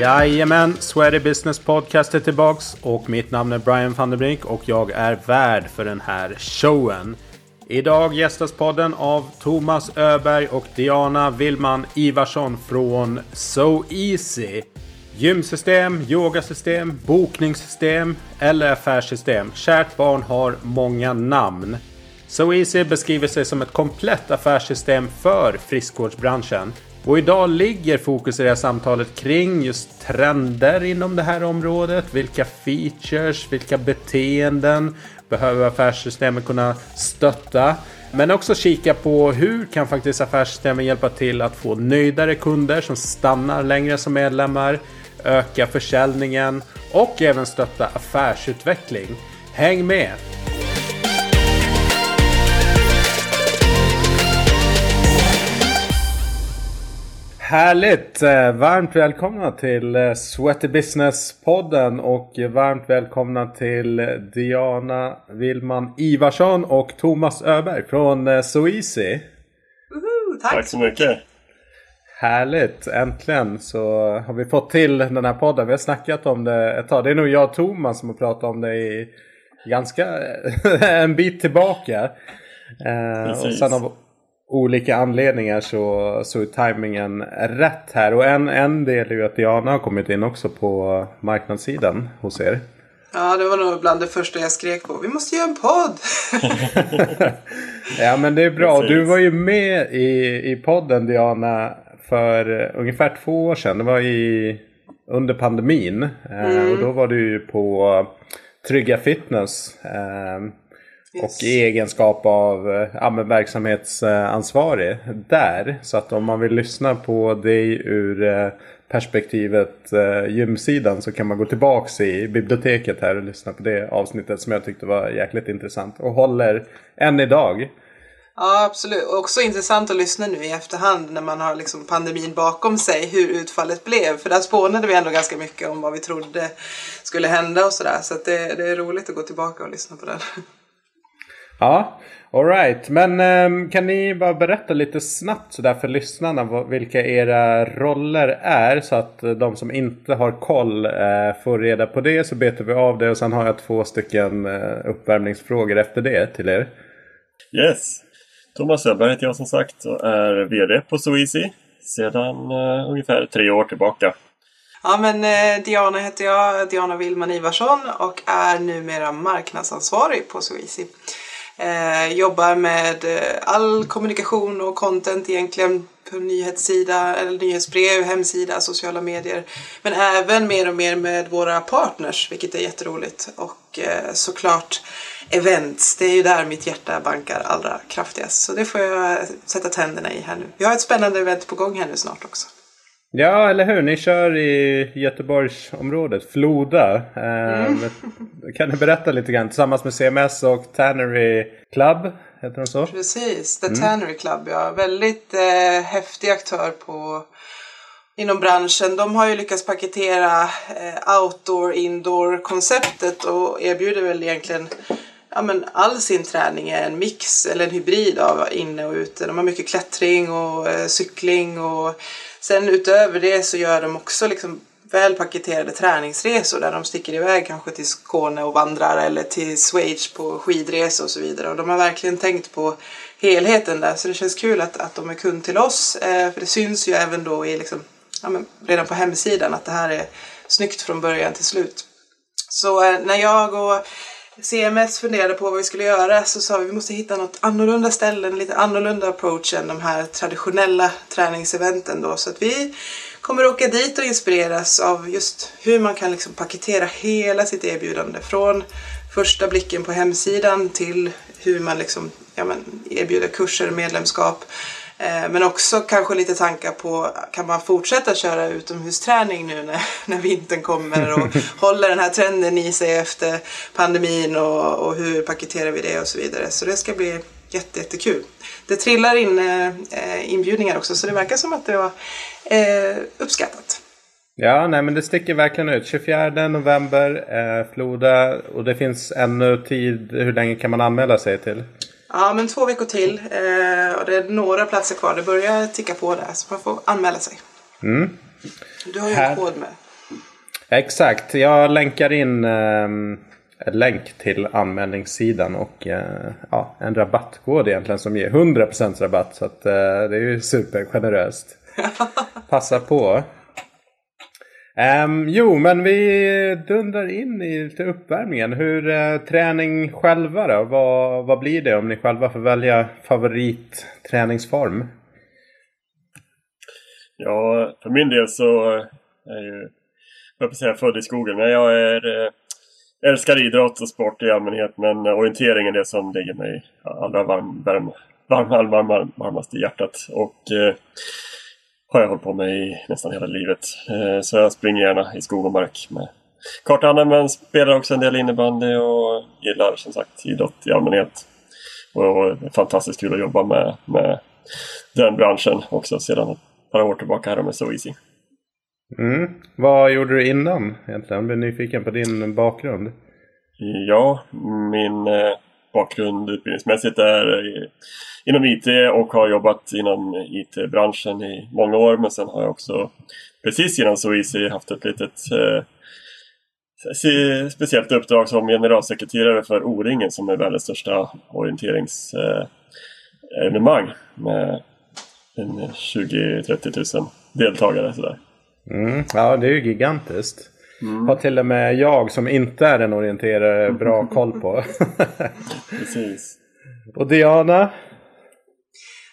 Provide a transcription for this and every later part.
Jajamän, Sweaty Business Podcast är tillbaks och mitt namn är Brian van der Brink och jag är värd för den här showen. Idag gästas podden av Thomas Öberg och Diana Willman Ivarsson från So Easy. Gymsystem, yogasystem, bokningssystem eller affärssystem. Kärt barn har många namn. So Easy beskriver sig som ett komplett affärssystem för friskvårdsbranschen. Och idag ligger fokus i det här samtalet kring just trender inom det här området. Vilka features, vilka beteenden behöver affärssystemen kunna stötta? Men också kika på hur kan faktiskt affärssystemen hjälpa till att få nöjdare kunder som stannar längre som medlemmar, öka försäljningen och även stötta affärsutveckling. Häng med! Härligt! Eh, varmt välkomna till eh, Sweaty Business-podden och varmt välkomna till Diana Willman Ivarsson och Thomas Öberg från eh, So Easy. tack. tack så mycket! Härligt! Äntligen så har vi fått till den här podden. Vi har snackat om det ett tag. Det är nog jag och Thomas som har pratat om det i ganska en bit tillbaka. Precis. Och sen har olika anledningar så, så är tajmingen rätt här. Och en, en del är ju att Diana har kommit in också på marknadssidan hos er. Ja, det var nog bland det första jag skrek på. Vi måste göra en podd! ja, men det är bra. Du var ju med i, i podden Diana för ungefär två år sedan. Det var i, under pandemin. Eh, mm. och då var du ju på Trygga Fitness. Yes. Och i egenskap av eh, ja, verksamhetsansvarig där. Så att om man vill lyssna på dig ur eh, perspektivet eh, gymsidan så kan man gå tillbaks i biblioteket här och lyssna på det avsnittet som jag tyckte var jäkligt intressant och håller än idag. Ja absolut, och också intressant att lyssna nu i efterhand när man har liksom pandemin bakom sig hur utfallet blev. För där spånade vi ändå ganska mycket om vad vi trodde skulle hända och sådär. Så, så det, det är roligt att gå tillbaka och lyssna på det. Ja, alright. Men um, kan ni bara berätta lite snabbt sådär för lyssnarna vilka era roller är så att de som inte har koll uh, får reda på det så betar vi av det och sen har jag två stycken uh, uppvärmningsfrågor efter det till er. Yes. Thomas Öberg heter jag som sagt och är VD på SoEasy sedan uh, ungefär tre år tillbaka. Ja men eh, Diana heter jag, Diana Willman Ivarsson och är numera marknadsansvarig på SoEasy. Eh, jobbar med eh, all kommunikation och content egentligen på nyhetssida, eller nyhetsbrev, hemsida, sociala medier. Men även mer och mer med våra partners, vilket är jätteroligt. Och eh, såklart events, det är ju där mitt hjärta bankar allra kraftigast. Så det får jag sätta tänderna i här nu. Vi har ett spännande event på gång här nu snart också. Ja, eller hur? Ni kör i Göteborgsområdet, Floda. Eh, mm. Kan du berätta lite grann? Tillsammans med CMS och Tannery Club, heter de så? Precis, The mm. Tannery Club, ja. Väldigt eh, häftig aktör på inom branschen. De har ju lyckats paketera eh, outdoor, indoor konceptet och erbjuder väl egentligen ja, men all sin träning är en mix eller en hybrid av inne och ute. De har mycket klättring och eh, cykling och Sen utöver det så gör de också liksom välpaketerade träningsresor där de sticker iväg kanske till Skåne och vandrar eller till Schweiz på skidresor och så vidare. Och de har verkligen tänkt på helheten där så det känns kul att, att de är kund till oss. Eh, för det syns ju även då i liksom, ja, men redan på hemsidan att det här är snyggt från början till slut. Så eh, när jag och CMS funderade på vad vi skulle göra så sa vi att vi måste hitta något annorlunda ställe, en lite annorlunda approach än de här traditionella träningseventen då. Så att vi kommer åka dit och inspireras av just hur man kan liksom paketera hela sitt erbjudande. Från första blicken på hemsidan till hur man liksom, ja, men, erbjuder kurser, medlemskap men också kanske lite tankar på, kan man fortsätta köra utomhusträning nu när, när vintern kommer och håller den här trenden i sig efter pandemin och, och hur paketerar vi det och så vidare. Så det ska bli jätte, jättekul. Det trillar in eh, inbjudningar också så det verkar som att det var eh, uppskattat. Ja, nej men det sticker verkligen ut. 24 november, eh, Floda och det finns ännu tid. Hur länge kan man anmäla sig till? Ja, men två veckor till. Eh, och det är några platser kvar. Det börjar ticka på där, så man får anmäla sig. Mm. Du har ju Här... en kod med. Exakt, jag länkar in eh, en länk till anmälningssidan och eh, ja, en rabattkod egentligen som ger 100% rabatt. Så att, eh, det är ju supergeneröst. Passa på. Um, jo, men vi dundrar in i lite uppvärmningen. Hur uh, träning själva då? Vad, vad blir det om ni själva får välja favoritträningsform? Ja, för min del så eh, är ju, jag säga född i skogen, men jag är, eh, älskar idrott och sport i allmänhet. Men orientering är det som ligger mig allra varm, varm, varm, varm, varm, varmast i hjärtat. Och har jag hållit på med i nästan hela livet. Eh, så jag springer gärna i skog och mark med kartan men spelar också en del innebandy och gillar som sagt idrott i allmänhet. Och det är fantastiskt kul att jobba med, med den branschen också sedan ett par år tillbaka här med So Easy. Mm. Vad gjorde du innan egentligen? Jag blir nyfiken på din bakgrund. Ja, min eh, bakgrund utbildningsmässigt är inom IT och har jobbat inom IT-branschen i många år. Men sen har jag också precis innan SoEasy haft ett litet eh, eh, speciellt uppdrag som generalsekreterare för O-ringen som är världens största orienteringsevenemang eh, med 20-30 000 deltagare. Sådär. Mm, ja, det är ju gigantiskt. Mm. Har till och med jag som inte är en orienterare bra koll på. Precis. Och Diana?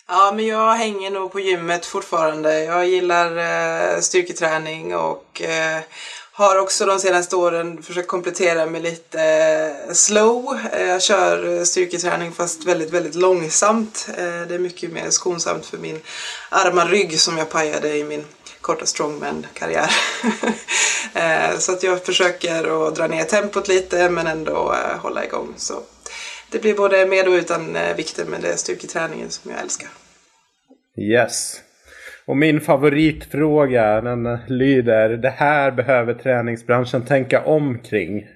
Ja, men jag hänger nog på gymmet fortfarande. Jag gillar eh, styrketräning och eh, har också de senaste åren försökt komplettera med lite eh, slow. Eh, jag kör styrketräning fast väldigt, väldigt långsamt. Eh, det är mycket mer skonsamt för min arma rygg som jag pajade i min korta strongman-karriär. Eh, så att jag försöker att dra ner tempot lite men ändå eh, hålla igång. Så det blir både med och utan eh, vikter men det är styrketräningen som jag älskar. Yes. Och min favoritfråga den lyder Det här behöver träningsbranschen tänka om kring.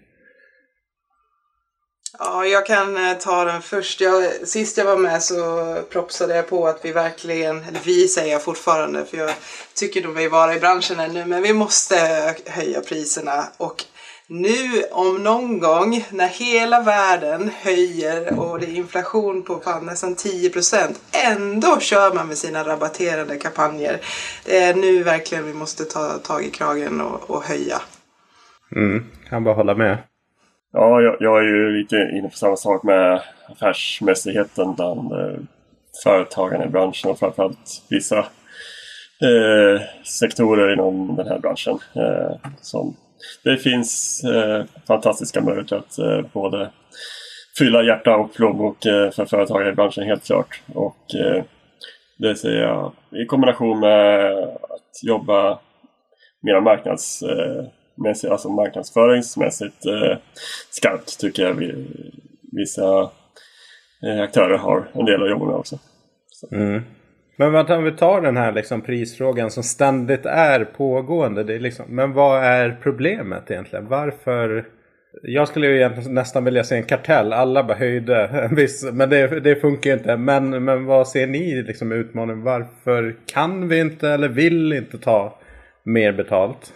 Ja, jag kan eh, ta den först. Jag, sist jag var med så propsade jag på att vi verkligen, eller vi säger jag fortfarande för jag tycker nog vi vara i branschen ännu, men vi måste höja priserna och nu om någon gång när hela världen höjer och det är inflation på fan nästan 10%, ändå kör man med sina rabatterade kampanjer. Det är nu verkligen vi måste ta tag i kragen och, och höja. Mm, kan bara hålla med. Ja, jag, jag, är ju lite inne på samma sak med affärsmässigheten bland eh, företagarna i branschen och framförallt vissa eh, sektorer inom den här branschen. Eh, som det finns eh, fantastiska möjligheter att eh, både fylla hjärta och plånbok eh, för företagare i branschen helt klart. Och eh, det ser jag i kombination med att jobba mer marknads eh, marknadsmässigt, alltså marknadsföringsmässigt eh, skarpt tycker jag vi, vissa eh, aktörer har en del att jobba med också. Mm. Men vänta, om vi tar den här liksom prisfrågan som ständigt är pågående. Det är liksom, men vad är problemet egentligen? Varför? Jag skulle ju egentligen nästan vilja se en kartell. Alla bara höjde. men det, det funkar inte. Men, men vad ser ni liksom utmaningen? Varför kan vi inte eller vill inte ta mer betalt?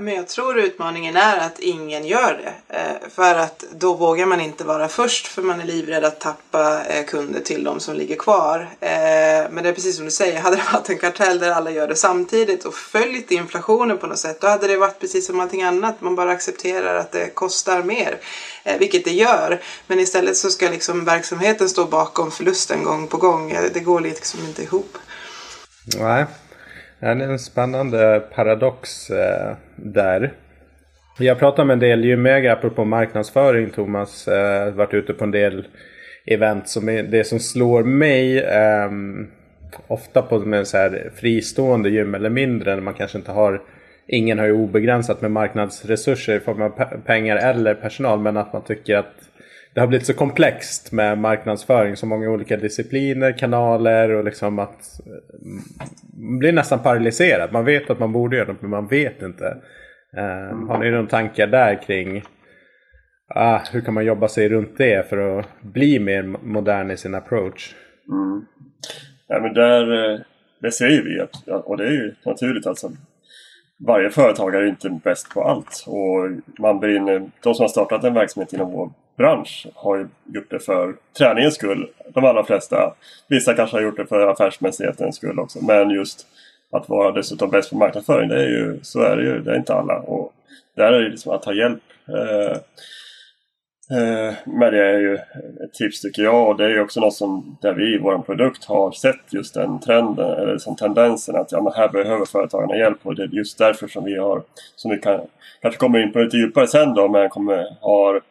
Men jag tror utmaningen är att ingen gör det. Eh, för att då vågar man inte vara först för man är livrädd att tappa eh, kunder till de som ligger kvar. Eh, men det är precis som du säger, hade det varit en kartell där alla gör det samtidigt och följt inflationen på något sätt, då hade det varit precis som allting annat. Man bara accepterar att det kostar mer, vilket det gör. Men istället så ska liksom verksamheten stå bakom förlusten gång på gång. Det går liksom inte ihop. Nej, det är en spännande paradox eh, där. Jag pratade med en del gymägare apropå marknadsföring Thomas. Eh, varit ute på en del event som är det som slår mig. Eh, ofta på med så här fristående gym eller mindre. När man kanske inte har Ingen har ju obegränsat med marknadsresurser i form av pengar eller personal. Men att man tycker att det har blivit så komplext med marknadsföring. Så många olika discipliner, kanaler och liksom att man blir nästan paralyserad. Man vet att man borde göra något men man vet inte. Uh, har ni några tankar där kring uh, hur kan man jobba sig runt det för att bli mer modern i sin approach? Mm. Ja, men där, eh, det säger vi och det är ju naturligt alltså. varje företagare är inte bäst på allt. Och man brinner, de som har startat en verksamhet inom vår bransch har ju gjort det för träningens skull. De allra flesta. Vissa kanske har gjort det för affärsmässighetens skull också. Men just att vara dessutom bäst på marknadsföring, det är ju, så är det ju. Det är inte alla. Och där är det liksom att ta hjälp. Eh, Eh, men det är ju ett tips tycker jag och det är ju också något som där vi i vår produkt har sett just den trenden eller liksom tendensen att ja, men här behöver företagarna hjälp och det är just därför som vi har som vi kan, kanske kommer in på lite djupare sen då men kommer har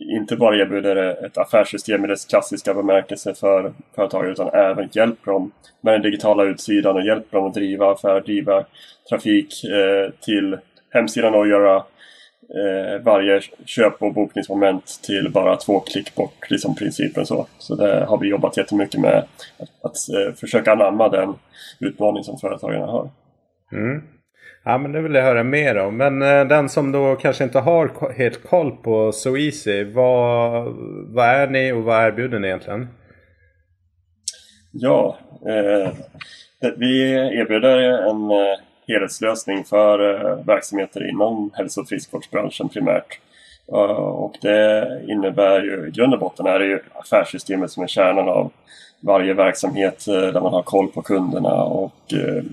inte bara erbjuder ett affärssystem i dess klassiska bemärkelse för företagare utan även hjälper dem med den digitala utsidan och hjälper dem att driva affär, driva trafik eh, till hemsidan och göra eh, varje köp och bokningsmoment till bara två klick bort, liksom principen så. Så det har vi jobbat jättemycket med att, att eh, försöka anamma den utmaning som företagarna har. Mm. Ja men det vill jag höra mer om. Men eh, den som då kanske inte har helt koll på SoEasy. Vad, vad är ni och vad erbjuder ni egentligen? Ja, eh, vi erbjuder en eh, helhetslösning för eh, verksamheter inom hälso och friskvårdsbranschen primärt. Och det innebär ju i grund och botten är det ju affärssystemet som är kärnan av varje verksamhet eh, där man har koll på kunderna och eh,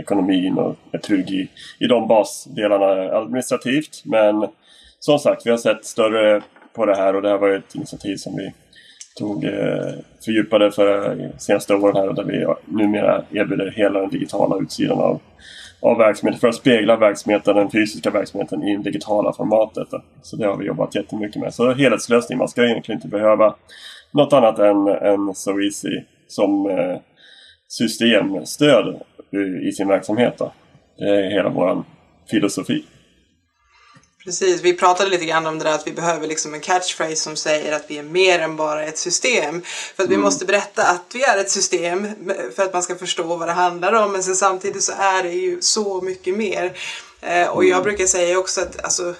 ekonomin och är trygg i, i de basdelarna administrativt. Men som sagt, vi har sett större på det här och det här var ju ett initiativ som vi tog eh, fördjupade för eh, senaste åren här och där vi numera erbjuder hela den digitala utsidan av av verksamheten för att spegla verksamheten, den fysiska verksamheten i det digitala formatet. Så det har vi jobbat jättemycket med. Så helhetslösning, man ska egentligen inte behöva något annat än, än So Easy som eh, systemstöd i sin verksamhet. Då. Det är hela vår filosofi. Precis, vi pratade lite grann om det där att vi behöver liksom en catchphrase som säger att vi är mer än bara ett system. För att mm. vi måste berätta att vi är ett system för att man ska förstå vad det handlar om. Men sen samtidigt så är det ju så mycket mer. Eh, och jag brukar säga också att alltså,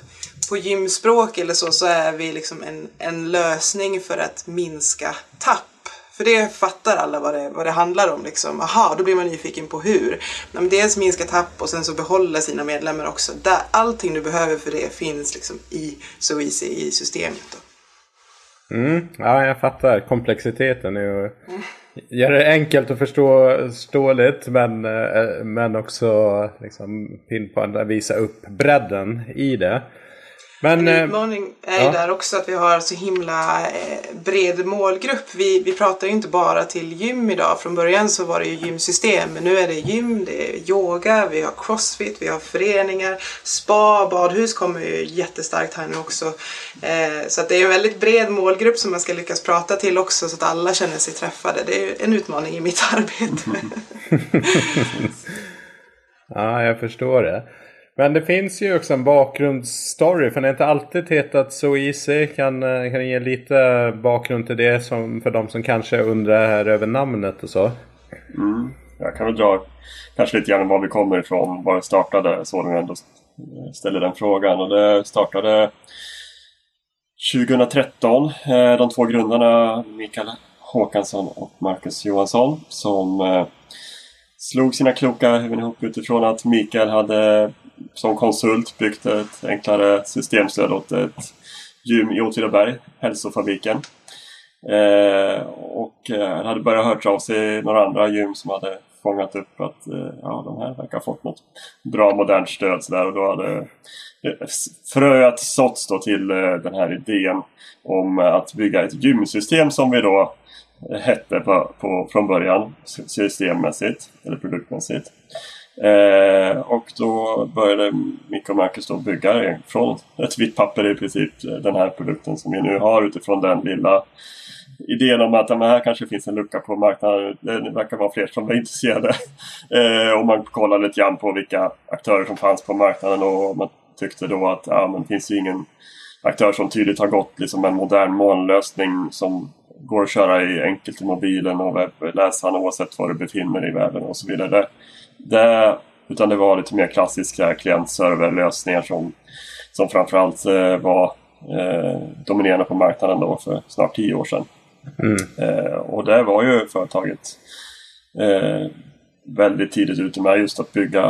på gymspråk eller så, så är vi liksom en, en lösning för att minska tapp för det fattar alla vad det, vad det handlar om. Liksom. Aha, då blir man nyfiken på hur. Men dels minska tapp och sen så behålla sina medlemmar också. Där, allting du behöver för det finns liksom i SoEasy i systemet. Då. Mm, ja, jag fattar komplexiteten. Är mm. Gör det enkelt och förståeligt men, eh, men också liksom pinpointa, visa upp bredden i det. Men, en eh, utmaning är ju där också att vi har så himla eh, bred målgrupp. Vi, vi pratar ju inte bara till gym idag. Från början så var det ju gymsystem. Men nu är det gym, det är yoga, vi har crossfit, vi har föreningar. Spa, badhus kommer ju jättestarkt här nu också. Eh, så att det är en väldigt bred målgrupp som man ska lyckas prata till också så att alla känner sig träffade. Det är en utmaning i mitt arbete. ja, jag förstår det. Men det finns ju också en bakgrundsstory. För det är inte alltid hetat så Easy. Kan, eh, kan ge lite bakgrund till det som, för de som kanske undrar här över namnet och så? Mm. Jag kan väl dra kanske lite grann var vi kommer ifrån, var det startade, så när vi ändå ställer den frågan. Och det startade 2013. Eh, de två grundarna Mikael Håkansson och Marcus Johansson som eh, slog sina kloka huvuden ihop utifrån att Mikael hade som konsult byggt ett enklare systemstöd åt ett gym i Åtvidaberg, Hälsofabriken. Eh, och eh, hade börjat höra av sig några andra gym som hade fångat upp att eh, ja, de här verkar ha fått något bra modernt stöd. Så där, och då hade eh, fröet såtts då till eh, den här idén om att bygga ett gymsystem som vi då eh, hette på, på, från början systemmässigt eller produktmässigt. Eh, och då började Micke och Marcus då bygga från ett vitt papper i princip eh, den här produkten som vi nu har utifrån den lilla idén om att här kanske finns en lucka på marknaden. Det verkar vara fler som är intresserade. Eh, och man kollade lite grann på vilka aktörer som fanns på marknaden och man tyckte då att ja, men det finns ju ingen aktör som tydligt har gått liksom en modern molnlösning som går att köra i enkelt i mobilen och webbläsaren oavsett var du befinner dig i världen och så vidare. Det, utan det var lite mer klassiska klient-server-lösningar som, som framförallt eh, var eh, dominerande på marknaden då för snart tio år sedan. Mm. Eh, och där var ju företaget eh, väldigt tidigt ute med just att bygga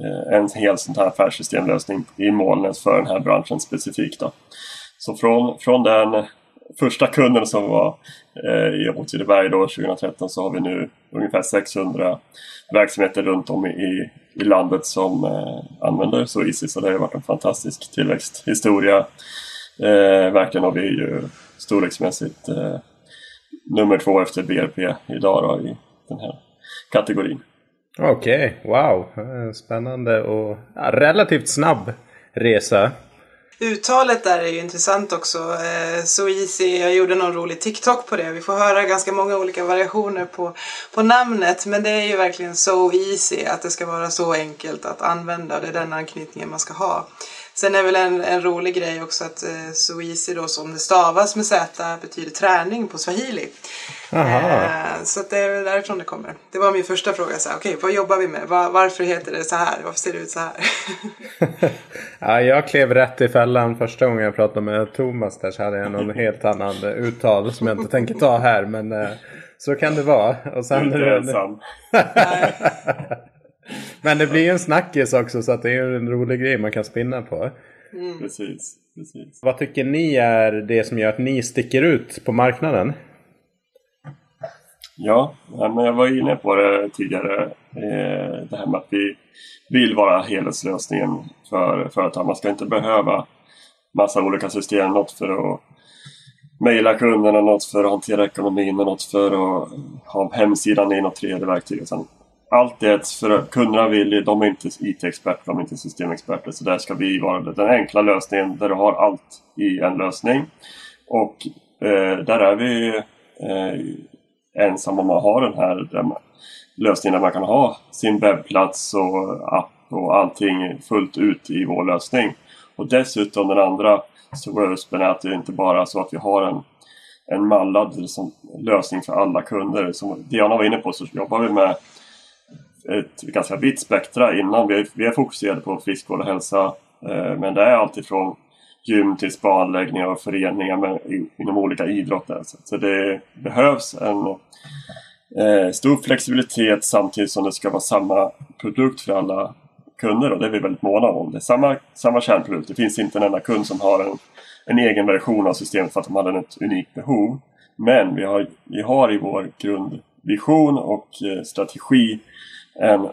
eh, en hel sån här affärssystemlösning i molnet för den här branschen specifikt. Då. Så från, från den första kunden som var eh, i Åtvidaberg då 2013 så har vi nu ungefär 600 verksamheter runt om i, i landet som eh, använder SoEasy. Så det har varit en fantastisk tillväxthistoria. Eh, verkligen och vi är ju storleksmässigt eh, nummer två efter BRP idag då, i den här kategorin. Okej, okay, wow. Eh, spännande och ja, relativt snabb resa. Uttalet där är ju intressant också. Eh, so easy, jag gjorde någon rolig TikTok på det. Vi får höra ganska många olika variationer på, på namnet. Men det är ju verkligen so easy, att det ska vara så enkelt att använda. Det är den anknytningen man ska ha. Sen är väl en, en rolig grej också att eh, Suisi då som det stavas med Z betyder träning på swahili. Eh, så det är därifrån det kommer. Det var min första fråga. Okej, okay, vad jobbar vi med? Var, varför heter det så här? Varför ser det ut så här? ja, jag klev rätt i fällan första gången jag pratade med Thomas där så hade jag någon helt annan uttal som jag inte tänker ta här. Men eh, så kan det vara. Och sen, inte ensam. Men det blir ju en snackis också så att det är en rolig grej man kan spinna på. Mm. Precis, precis. Vad tycker ni är det som gör att ni sticker ut på marknaden? Ja, men jag var inne på det tidigare. Eh, det här med att vi vill vara helhetslösningen för företag. Man ska inte behöva massa olika system. Något för att mejla kunderna, något för att hantera ekonomin och något för att ha hemsidan i något tredje verktyg. Sen allt är för kunderna vill de är inte IT-experter, de är inte systemexperter. Så där ska vi vara den enkla lösningen där du har allt i en lösning. Och eh, där är vi eh, ensamma om att ha den här där lösningen där man kan ha sin webbplats och app och allting fullt ut i vår lösning. Och dessutom den andra stora USPen är att det inte bara är så att vi har en, en mallad liksom, lösning för alla kunder. Som Diana var inne på så jobbar vi med ett ganska vitt spektra innan. Vi är, vi är fokuserade på friskvård och hälsa. Eh, men det är alltifrån gym till spaanläggningar och föreningar med, inom olika idrotter. Så det behövs en eh, stor flexibilitet samtidigt som det ska vara samma produkt för alla kunder och det är vi väldigt måna om. Det är samma, samma kärnprodukt. Det finns inte en enda kund som har en, en egen version av systemet för att de hade ett unikt behov. Men vi har, vi har i vår grundvision och eh, strategi en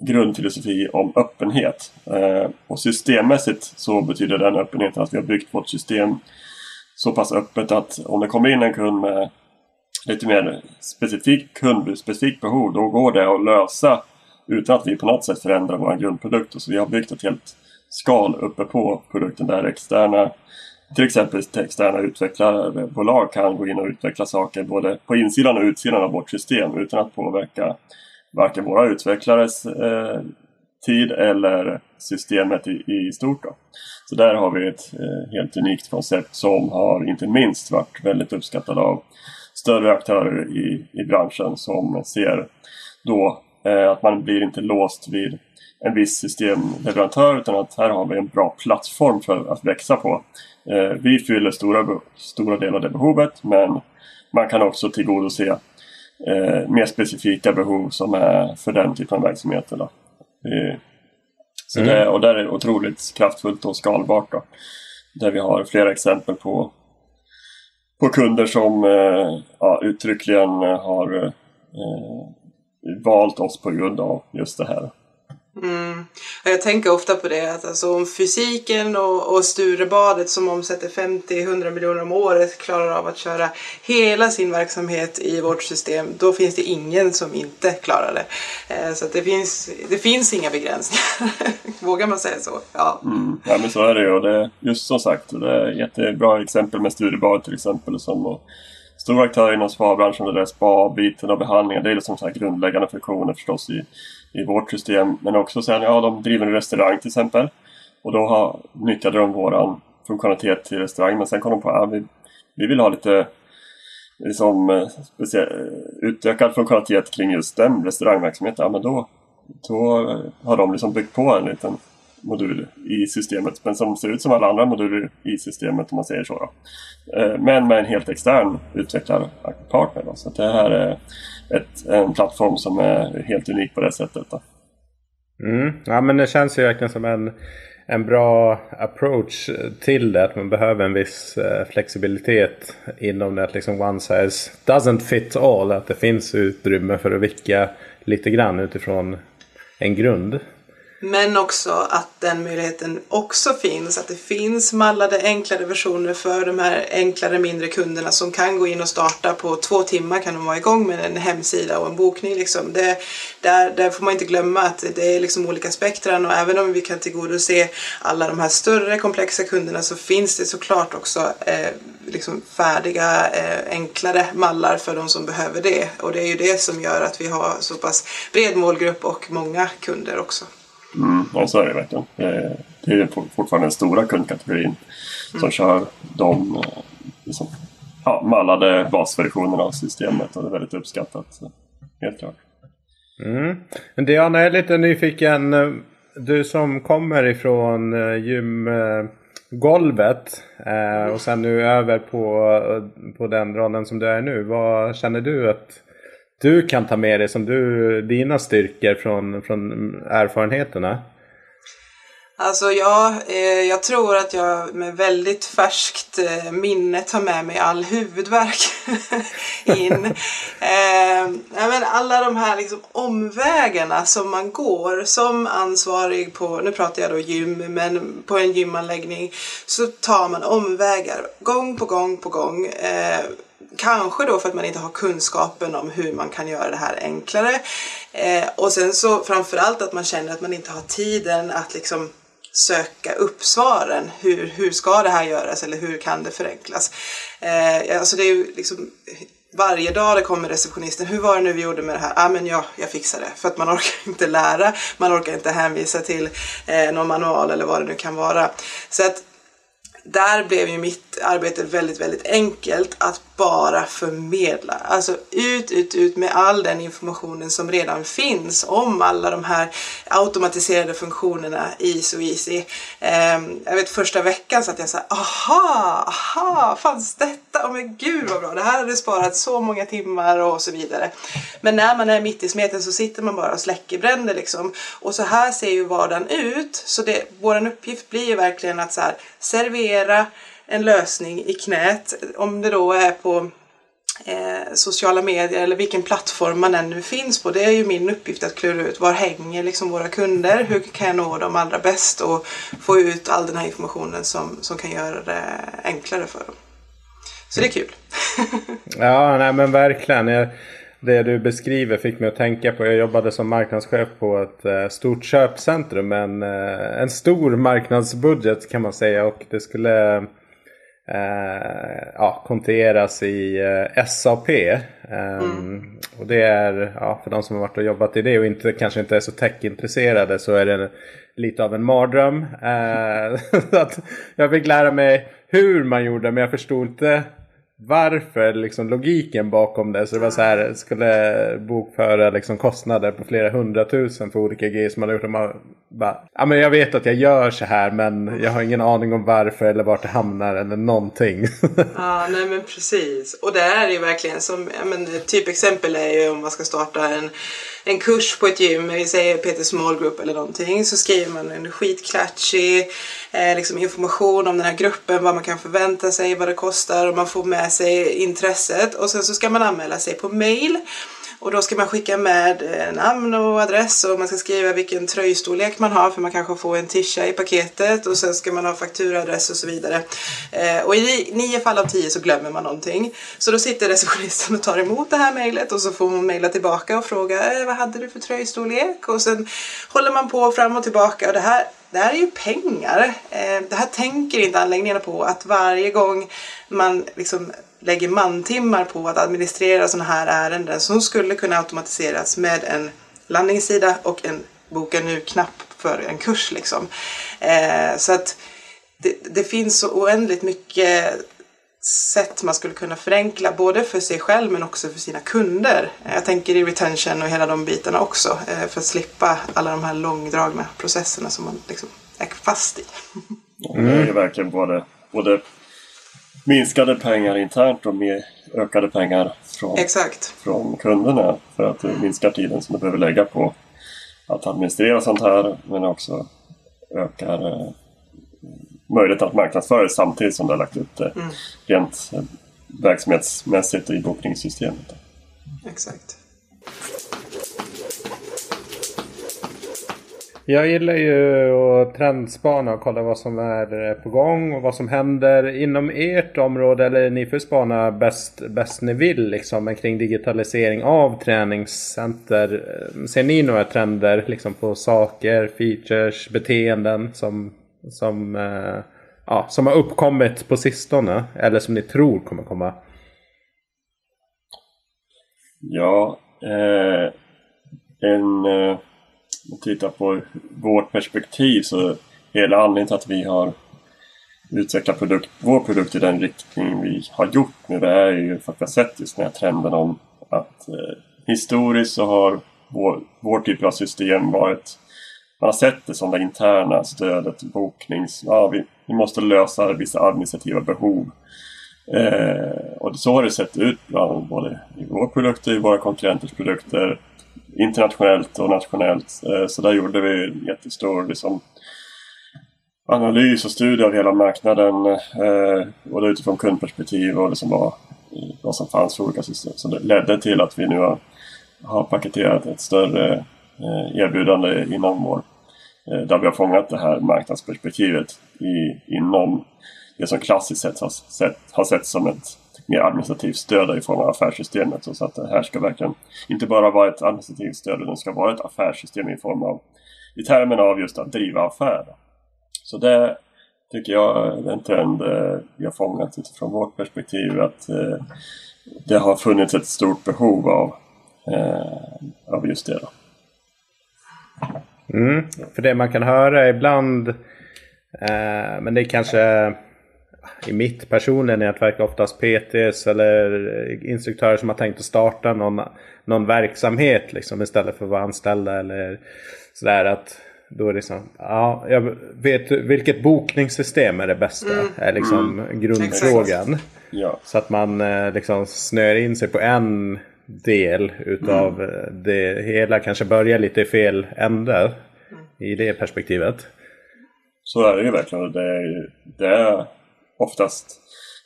grundfilosofi om öppenhet. Eh, och systemmässigt så betyder den öppenheten att vi har byggt vårt system så pass öppet att om det kommer in en kund med lite mer specifik kundspecifikt behov, då går det att lösa utan att vi på något sätt förändrar vår grundprodukt. Så vi har byggt ett helt skal uppe på produkten där externa till exempel externa utvecklarbolag kan gå in och utveckla saker både på insidan och utsidan av vårt system utan att påverka varken våra utvecklares eh, tid eller systemet i, i stort. Då. Så där har vi ett eh, helt unikt koncept som har inte minst varit väldigt uppskattat av större aktörer i, i branschen som ser då eh, att man blir inte låst vid en viss systemleverantör utan att här har vi en bra plattform för att växa på. Eh, vi fyller stora, stora delar av det behovet men man kan också tillgodose eh, mer specifika behov som är för den typen av verksamheter. Då. Så mm. det, och där är det otroligt kraftfullt och skalbart. Då, där vi har flera exempel på, på kunder som eh, ja, uttryckligen har eh, valt oss på grund av just det här. Mm. Jag tänker ofta på det att alltså, om fysiken och, och Sturebadet som omsätter 50-100 miljoner om året klarar av att köra hela sin verksamhet i vårt system då finns det ingen som inte klarar det. Eh, så det, finns, det finns inga begränsningar. Vågar man säga så? Ja. Mm. ja men så är det ju och det, just som sagt det är ett jättebra exempel med Sturebadet till exempel som och, stora aktörer inom spabranschen där det spa-biten och behandlingar. Det är liksom så här grundläggande funktioner förstås i i vårt system. Men också sen, ja de driver en restaurang till exempel. Och då har, nyttjade de våran funktionalitet till restaurang. Men sen kom de på att ja, vi, vi vill ha lite liksom, utökad funktionalitet kring just den restaurangverksamheten. Ja, men då, då har de liksom byggt på en liten modul i systemet. Men som ser ut som alla andra moduler i systemet om man säger så. Då. Eh, men med en helt extern utvecklarpartner. Så det här är ett, en plattform som är helt unik på det sättet. Då. Mm. Ja men det känns ju verkligen som en, en bra approach till det. Att man behöver en viss eh, flexibilitet inom det. Att liksom one size doesn't fit all. Att det finns utrymme för att vicka lite grann utifrån en grund. Men också att den möjligheten också finns. Att det finns mallade enklare versioner för de här enklare mindre kunderna som kan gå in och starta på två timmar kan de vara igång med en hemsida och en bokning. Liksom. Det, där, där får man inte glömma att det är liksom olika spektran och även om vi kan tillgodose alla de här större komplexa kunderna så finns det såklart också eh, liksom färdiga eh, enklare mallar för de som behöver det. Och det är ju det som gör att vi har så pass bred målgrupp och många kunder också. Mm, ja, så är det verkligen. Det är fortfarande den stora kundkategorin mm. som kör de eh, liksom, ja, mallade basversionerna av systemet och det är väldigt uppskattat. Helt klart. Mm. Diana, jag är lite nyfiken. Du som kommer ifrån eh, gymgolvet eh, och sen nu över på, på den rollen som du är nu. Vad känner du att du kan ta med dig som du, dina styrkor från, från erfarenheterna? Alltså ja, eh, jag tror att jag med väldigt färskt eh, minne tar med mig all huvudvärk in. eh, men alla de här liksom omvägarna som man går som ansvarig på, nu pratar jag då gym, men på en gymanläggning så tar man omvägar gång på gång på gång. Eh, Kanske då för att man inte har kunskapen om hur man kan göra det här enklare. Eh, och sen så framförallt att man känner att man inte har tiden att liksom söka upp svaren. Hur, hur ska det här göras eller hur kan det förenklas? Eh, alltså det är ju liksom varje dag det kommer receptionisten. Hur var det nu vi gjorde med det här? Ja, ah, men ja, jag fixar det. För att man orkar inte lära. Man orkar inte hänvisa till eh, någon manual eller vad det nu kan vara. Så att där blev ju mitt arbete väldigt, väldigt enkelt att bara förmedla. Alltså ut, ut, ut med all den informationen som redan finns om alla de här automatiserade funktionerna i SoEasy. Um, jag vet första veckan satt jag såhär aha, aha, fanns detta? Oh men gud vad bra, det här hade sparat så många timmar och så vidare. Men när man är mitt i smeten så sitter man bara och släcker bränder liksom. Och så här ser ju vardagen ut. Så det, vår uppgift blir ju verkligen att så här, servera en lösning i knät. Om det då är på eh, sociala medier eller vilken plattform man än nu finns på. Det är ju min uppgift att klura ut var hänger liksom våra kunder? Hur kan jag nå dem allra bäst och få ut all den här informationen som, som kan göra det enklare för dem. Så det är kul. ja, nej men verkligen. Jag, det du beskriver fick mig att tänka på. Jag jobbade som marknadschef på ett eh, stort köpcentrum. med En, eh, en stor marknadsbudget kan man säga. Och det skulle eh, ja, konteras i eh, SAP. Eh, mm. Och det är, ja, för de som har varit och jobbat i det och inte, kanske inte är så techintresserade så är det lite av en mardröm. Eh, att jag fick lära mig hur man gjorde men jag förstod inte varför, liksom logiken bakom det. Så det var så här, skulle bokföra liksom kostnader på flera hundratusen för olika grejer som man har gjort. Och man bara, ja men jag vet att jag gör så här men jag har ingen aning om varför eller vart det hamnar eller någonting. ja, nej men precis. Och det är ju verkligen som, ja men typexempel är ju om man ska starta en en kurs på ett gym, vi säger Peter Small Group eller någonting, så skriver man en skitklatschig eh, liksom information om den här gruppen, vad man kan förvänta sig, vad det kostar och man får med sig intresset och sen så ska man anmäla sig på mail och då ska man skicka med eh, namn och adress och man ska skriva vilken tröjstorlek man har för man kanske får en tisha i paketet och sen ska man ha fakturaadress och så vidare. Eh, och i nio fall av tio så glömmer man någonting. Så då sitter receptionisten och tar emot det här mejlet och så får man mejla tillbaka och fråga eh, vad hade du för tröjstorlek? Och sen håller man på fram och tillbaka och det här det här är ju pengar. Eh, det här tänker inte anläggningarna på att varje gång man liksom lägger mantimmar på att administrera sådana här ärenden som skulle kunna automatiseras med en landningssida och en boka nu-knapp för en kurs. Liksom. Eh, så att det, det, finns så oändligt mycket sätt man skulle kunna förenkla både för sig själv men också för sina kunder. Jag tänker i retention och hela de bitarna också eh, för att slippa alla de här långdragna processerna som man liksom är fast i. Mm. Det är verkligen både, både minskade pengar internt och mer ökade pengar från, Exakt. från kunderna. För att det minskar tiden som du behöver lägga på att administrera sånt här men också ökar eh, möjligheten att marknadsföra det samtidigt som du har lagt upp det mm. rent eh, verksamhetsmässigt i bokningssystemet. Exakt. Jag gillar ju att trendspana och kolla vad som är på gång och vad som händer inom ert område. Eller ni får spana bäst, bäst ni vill liksom kring digitalisering av träningscenter. Ser ni några trender liksom på saker, features, beteenden som, som, eh, ja, som har uppkommit på sistone? Eller som ni tror kommer komma? Ja, eh, en... Eh om man tittar på vårt perspektiv så hela anledningen till att vi har utvecklat produkt, vår produkt i den riktning vi har gjort nu det är ju för att vi har sett just den här trenden om att eh, historiskt så har vår, vår typ av system varit man har sett det som det interna stödet, boknings... Ja, vi, vi måste lösa vissa administrativa behov. Eh, och så har det sett ut bland både i våra produkter och i våra konkurrenters produkter internationellt och nationellt. Eh, så där gjorde vi en jättestor liksom, analys och studie av hela marknaden. Eh, både utifrån kundperspektiv och liksom vad, vad som fanns för olika system. Så det ledde till att vi nu har, har paketerat ett större eh, erbjudande inom vår Eh, där vi har fångat det här marknadsperspektivet i, inom det som klassiskt sett har, sett, har sett som ett mer administrativt stöd i form av affärssystemet. Så att det här ska verkligen inte bara vara ett administrativt stöd utan ska vara ett affärssystem i form av i termen av just att driva affär. Så det tycker jag är en trend eh, vi har fångat utifrån vårt perspektiv att eh, det har funnits ett stort behov av, av just det. Då. Mm, för det man kan höra ibland, eh, men det är kanske i mitt personliga nätverk oftast PTs eller instruktörer som har tänkt att starta någon, någon verksamhet liksom, istället för att vara anställda eller sådär. Att då är det liksom, ja, jag vet vilket bokningssystem är det bästa? Mm. Är liksom mm. grundfrågan. Ja. Så att man eh, liksom snör in sig på en del utav mm. det hela. Kanske börjar lite i fel ände mm. i det perspektivet. Så är det ju verkligen. Det är, det är oftast,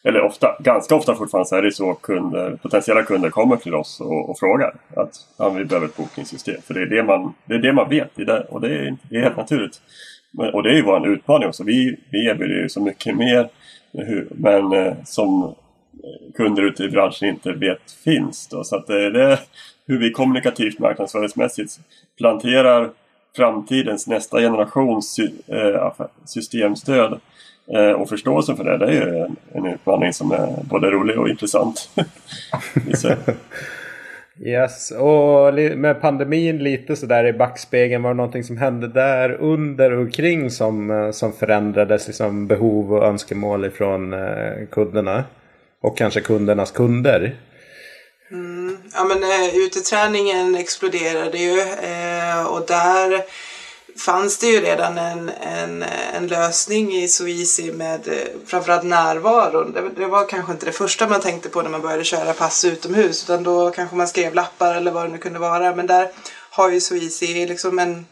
eller ofta, ganska ofta fortfarande så är det så kunder, potentiella kunder kommer till oss och, och frågar att ja, vi behöver ett bokningssystem. För det är det man, det är det man vet det, och det är, det är helt naturligt. Men, och det är ju vår utmaning också. Vi, vi erbjuder ju så mycket mer men eh, som kunder ute i branschen inte vet finns. Då. Så att eh, det är hur vi kommunikativt marknadsföringsmässigt planterar framtidens nästa generations eh, systemstöd eh, och förståelsen för det, det är ju en, en utmaning som är både rolig och intressant. yes, och med pandemin lite sådär i backspegeln. Var det någonting som hände där under och kring som, som förändrades? Liksom behov och önskemål ifrån kunderna? Och kanske kundernas kunder? Mm, ja men äh, uteträningen exploderade ju äh, och där fanns det ju redan en, en, en lösning i Suisi med eh, framförallt närvaron. Det, det, var kanske inte det första man tänkte på när man började köra pass utomhus utan då kanske man skrev lappar eller vad det nu kunde vara. Men där har ju Suisi liksom en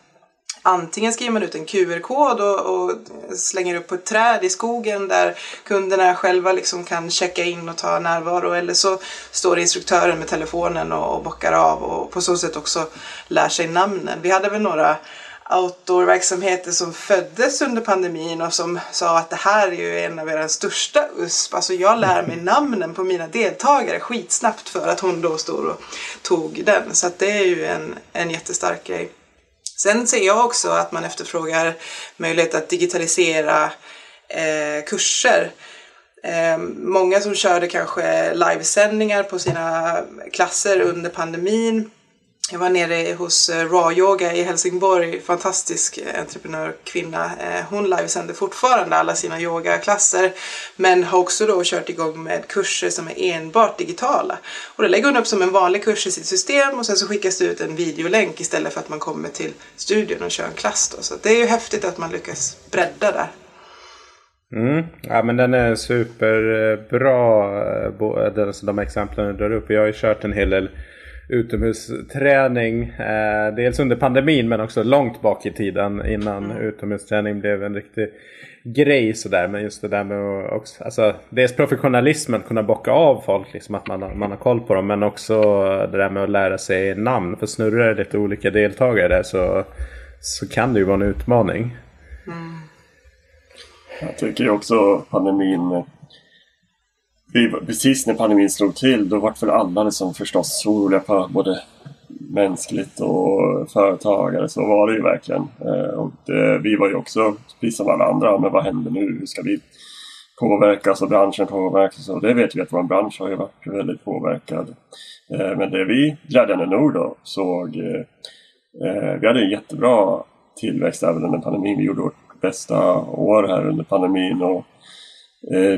Antingen skriver man ut en QR-kod och, och, slänger upp på ett träd i skogen där kunderna själva liksom kan checka in och ta närvaro eller så står instruktören med telefonen och, och bockar av och på så sätt också lär sig namnen. Vi hade väl några outdoor-verksamheter som föddes under pandemin och som sa att det här är ju en av era största USP. Alltså jag lär mig namnen på mina deltagare skitsnabbt för att hon då stod och tog den. Så att det är ju en, en jättestark grej. Sen ser jag också att man efterfrågar möjlighet att digitalisera eh, kurser. Eh, många som körde kanske livesändningar på sina klasser under pandemin jag var nere hos eh, Raw Yoga i Helsingborg, fantastisk eh, entreprenörkvinna. Eh, hon livesänder fortfarande alla sina yogaklasser men har också då kört igång med kurser som är enbart digitala. Och det lägger hon upp som en vanlig kurs i sitt system och sen så skickas det ut en videolänk istället för att man kommer till studion och kör en klass. Då. Så det är ju häftigt att man lyckas bredda där. Mm. Ja men den är superbra, alltså de exemplen du drar upp. Jag har ju kört en hel del utomhusträning. Eh, dels under pandemin men också långt bak i tiden innan mm. utomhusträning blev en riktig grej sådär. Men just det där med också, alltså, dels professionalismen, kunna bocka av folk, liksom att man, man har koll på dem. Men också det där med att lära sig namn. För snurrar det lite olika deltagare där så, så kan det ju vara en utmaning. Mm. Jag tycker också pandemin precis när pandemin slog till då vart väl alla liksom förstås oroliga på både mänskligt och företagare. Så var det ju verkligen. Eh, och det, vi var ju också, precis som alla andra, men vad händer nu? Hur ska vi påverkas alltså, och branschen påverkas? Och det vet vi att vår bransch har ju varit väldigt påverkad. Eh, men det vi glädjande nog då såg, vi hade en jättebra tillväxt även under pandemin. Vi gjorde vårt bästa år här under pandemin och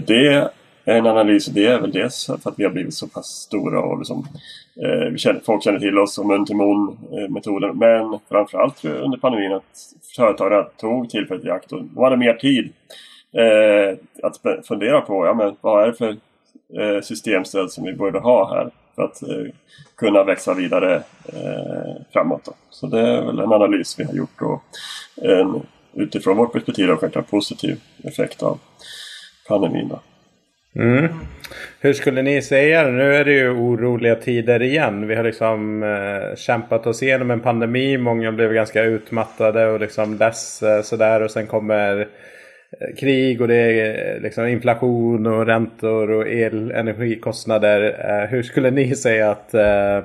det en analys det är väl dels för att vi har blivit så pass stora och liksom, eh, vi känner, folk känner till oss och mun till mun eh, metoden. Men framförallt under pandemin att företagare tog tillfället i akt och de hade mer tid eh, att fundera på ja, men vad är det för eh, systemstöd som vi borde ha här för att eh, kunna växa vidare eh, framåt. Då. Så det är väl en analys vi har gjort och en, utifrån vårt perspektiv har självklart positiv effekt av pandemin. Då. Mm. Hur skulle ni säga Nu är det ju oroliga tider igen. Vi har liksom eh, kämpat oss igenom en pandemi. Många blev ganska utmattade och liksom less eh, sådär. Och sen kommer eh, krig och det är eh, liksom inflation och räntor och elenergikostnader. Eh, hur skulle ni säga att eh,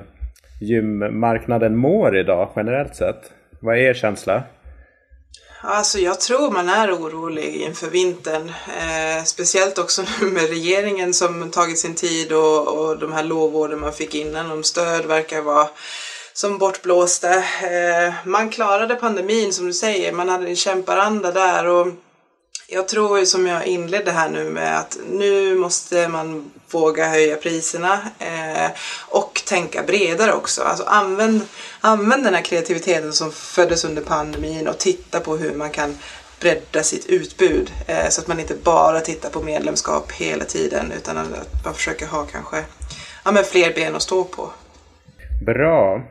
gymmarknaden mår idag generellt sett? Vad är er känsla? Alltså jag tror man är orolig inför vintern. Eh, speciellt också nu med regeringen som tagit sin tid och, och de här lovorden man fick innan om stöd verkar vara som bortblåsta. Eh, man klarade pandemin som du säger, man hade en kämparanda där och jag tror ju som jag inledde här nu med att nu måste man våga höja priserna eh, och tänka bredare också. Alltså använd, använd den här kreativiteten som föddes under pandemin och titta på hur man kan bredda sitt utbud eh, så att man inte bara tittar på medlemskap hela tiden utan att man försöker ha kanske ja, men fler ben att stå på. Bra.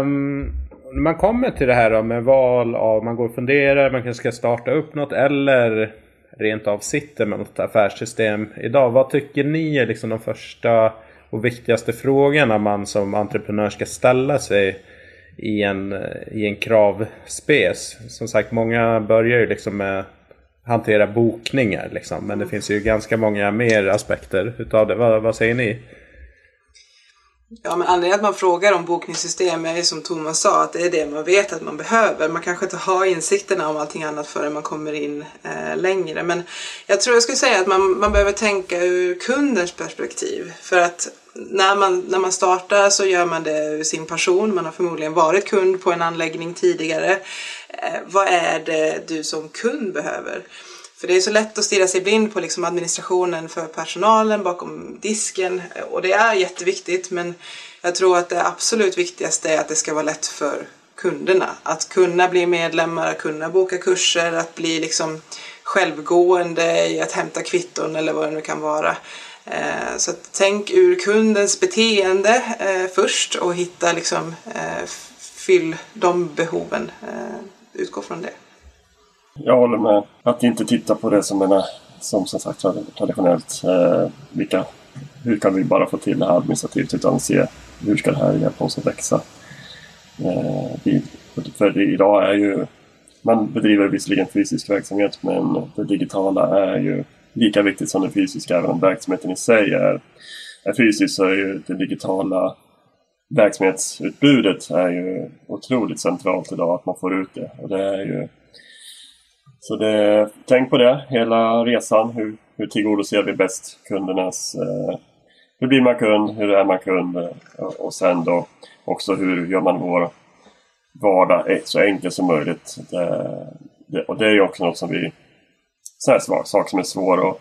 Um när man kommer till det här då, med val av, man går och funderar, man kanske ska starta upp något eller rent av sitter med något affärssystem idag. Vad tycker ni är liksom de första och viktigaste frågorna man som entreprenör ska ställa sig i en, i en kravspes? Som sagt, många börjar ju liksom med hantera bokningar liksom. Men det finns ju ganska många mer aspekter utav det. Vad, vad säger ni? Ja, men anledningen att man frågar om bokningssystem är ju som Thomas sa att det är det man vet att man behöver. Man kanske inte har insikterna om allting annat förrän man kommer in eh, längre. Men jag tror jag skulle säga att man, man behöver tänka ur kundens perspektiv. För att när man, när man startar så gör man det ur sin passion. Man har förmodligen varit kund på en anläggning tidigare. Eh, vad är det du som kund behöver? För det är så lätt att stirra sig blind på liksom administrationen för personalen bakom disken och det är jätteviktigt men jag tror att det absolut viktigaste är att det ska vara lätt för kunderna. Att kunna bli medlemmar, att kunna boka kurser, att bli liksom självgående i att hämta kvitton eller vad det nu kan vara. Eh, så tänk ur kundens beteende eh, först och hitta liksom, eh, fyll de behoven. Utgå från det. Jag håller med. Att inte titta på det som, en, som, som sagt traditionellt. Eh, vilka, hur kan vi bara få till det här administrativt utan se hur ska det här hjälpa oss att växa. Eh, vi, för idag är ju man bedriver visserligen fysisk verksamhet men det digitala är ju lika viktigt som det fysiska. Även om verksamheten i sig är, är fysisk så är ju det digitala verksamhetsutbudet är ju otroligt centralt idag att man får ut det. Och det är ju så det, tänk på det hela resan. Hur, hur tillgodoser vi bäst kundernas... Eh, hur blir man kund? Hur är man kund? Eh, och sen då också hur gör man vår vardag så enkel som möjligt. Det, det, och det är ju också något som vi... Sådana saker som är svåra att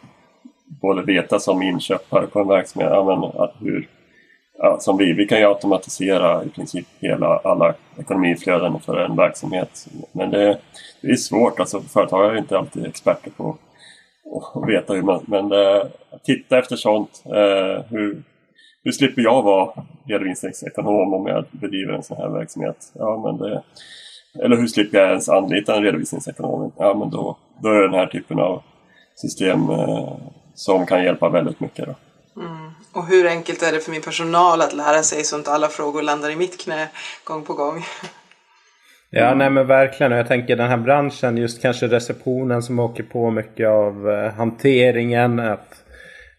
både veta som inköpare på en verksamhet. Ja, men, att hur, ja, som vi, vi kan ju automatisera i princip hela, alla ekonomiflöden för en verksamhet. Men det, det är svårt, alltså företagare är inte alltid experter på att veta hur man... Men eh, titta efter sånt. Eh, hur, hur slipper jag vara redovisningsekonom om jag bedriver en sån här verksamhet? Ja, men det, eller hur slipper jag ens anlita en redovisningsekonom? Ja, men då, då är det den här typen av system eh, som kan hjälpa väldigt mycket. Då. Mm. Och hur enkelt är det för min personal att lära sig så att alla frågor landar i mitt knä gång på gång? Ja, nej men verkligen. Och jag tänker den här branschen, just kanske receptionen som åker på mycket av eh, hanteringen. Att